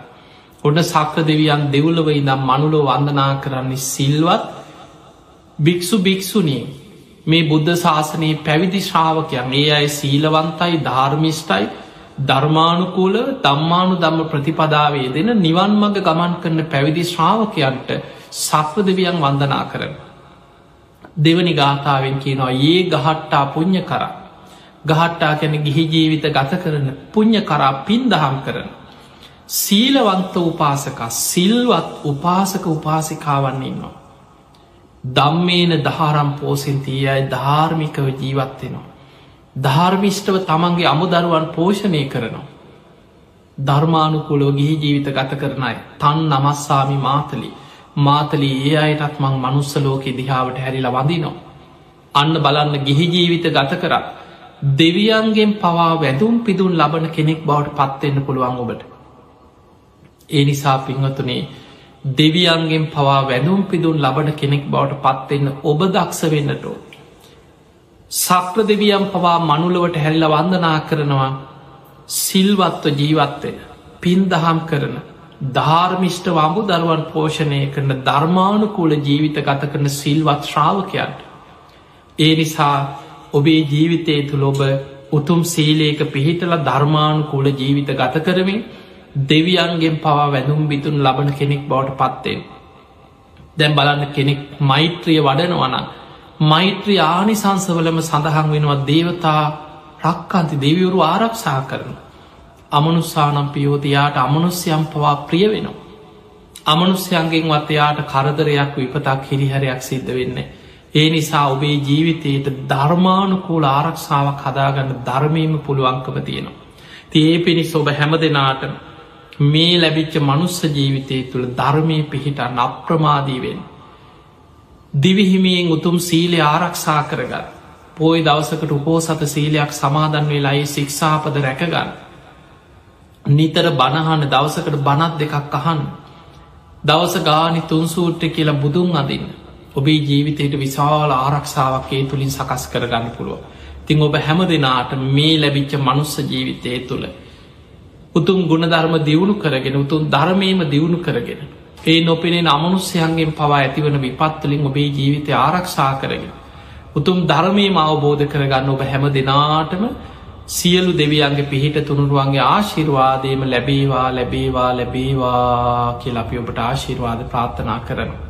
ඔන්න සක්‍ර දෙවියන් දෙවුලව ඉදම් මනුලෝ වන්දනා කරන්නේ සිල්වත් භික්‍ෂු භික්‍ෂුණී මේ බුද්ධ ශාසනයේ පැවිදි ශ්‍රාවකයන් ඒ අය සීලවන්තයි ධර්මිෂ්ටයි ධර්මානුකූල දම්මානු දම්ම ප්‍රතිපදාවේ දෙන නිවන් මඟ ගමන් කරන පැවිදි ශ්‍රාවකයන්ට සක්‍ර දෙවියන් වන්දනා කරන. දෙවනි ගාථාවෙන් කියනවා ඒ ගහට්ටා පුං්ඥ කර. ගහට්ටා කැන ගිහි ජීවිත ගත කරන පුං්ඥ කරා පින් දහම් කරන. සීලවන්ත උපාසක සිල්වත් උපාසක උපාසිකාවන්න ඉන්නවා. දම්මේන දහාරම් පෝසින්තිය අයි ධාර්මිකව ජීවත්වෙනවා. ධර්මිෂ්ටව තමන්ගේ අමුදරුවන් පෝෂණය කරනවා. ධර්මානුකුලෝ ගිහි ජීවිත ගත කරනයි තන් නමස්සාමි මාතලි මාතලී ඒ අයටත් මං මනුස්ස ලෝකෙ දිහාාවට හැරිලා වඳිනවා. අන්න බලන්න ගිහි ජීවිත ගත කර දෙවියන්ගෙන් පවා වැදුම් පිදුන් ලබන කෙනෙක් බවට පත්වෙන්න පුළුවන් ඔබට. ඒ නිසා පින්වතුනේ දෙවියන්ගෙන් පවා වැදුම් පිදුන් ලබන කෙනෙක් බවට පත්වෙන්න ඔබ දක්ෂ වෙන්නටෝ. සක්‍ර දෙවියම් පවා මනුලවට හැල්ල වන්දනා කරනවා සිල්වත්ව ජීවත්වෙන පින් දහම් කරන ධාර්මිෂ්ට වම්බු දරුවන් පෝෂණය කරන ධර්මානුකූල ජීවිත ගත කරන සිල්වත් ශ්‍රාවකයන්ට. ඒ නිසා ඔබේ ජීවිතය තුළ ඔබ උතුම් සීලේක පිහිටල ධර්මානුකූල ජීවිත ගත කරමින් දෙවියන්ගෙන් පවා වැදුම් බිතුන් ලබන කෙනෙක් බවට පත්තේ. දැම් බලන්න කෙනෙක් මෛත්‍රිය වඩනවන මෛත්‍රී ආනිසංසවලම සඳහන් වෙනවා දේවතා රක්කන්ති දෙවිවරු ආරක්ෂා කරන. අමනුස්සානම් පියෝතියාට අමනුස්්‍යයම් පවා ප්‍රිය වෙනවා. අමනුස්්‍යයන්ගෙන් වත්තයාට කරදරයක් විපතක් හිරිහරයක් සිද්ධ වෙන්නේ. ඒ නිසා ඔබේ ජීවිතයට ධර්මානුකූල ආරක්ෂාවක් හදාගන්න ධර්මීම පුළුවන්කම තියෙනවා. තිඒ පිණිස් ඔබ හැම දෙනාට මේ ලැබිච්ච මනුස්ස ජීවිතය තුළ ධර්මය පිහිට නප්‍රමාදීවෙන්. දිවිහිමියෙන් උතුම් සීලය ආරක්ෂා කරගන්න. පෝයි දවසකට උපෝසත සීලයක් සමාදන් වෙලායි සික්ෂාපද රැකගන්න. නිතර බණහන්න දවසකට බනත් දෙකක් අහන්න. දවස ගානි තුන්සූට්‍ර කියලා බුදුන් අදින්න. ඔබේ ජීවිතයට විශාල ආරක්ෂාවක් ඒ තුළින් සකස් කරගන්න පුළුව. තිං ඔබ හැම දෙනාට මේ ලැබිච්ච මනුස්ස ජීවිතය තුළ. උතුම් ගුණධර්ම දියුණු කරගෙන උතුම් ධර්මයම දියුණු කරගෙන. ඒ නොපෙනේ අමනුස්්‍යයන්ගෙන් පවා ඇතිවන විපත්තුලින් ඔබේ ජීවිතය ආරක්ෂා කරගෙන. උතුම් ධර්මයම අවබෝධ කරගන්න ඔබ හැම දෙනාටම සියලු දෙවියන්ගේ පිහිට තුනුරුවන්ගේ ආශිර්වාදයම ලැබේවා ලැබේවා ලැබේවා කියලපි ඔබට ආශිර්වාද ප්‍රාර්ථනා කරනවා.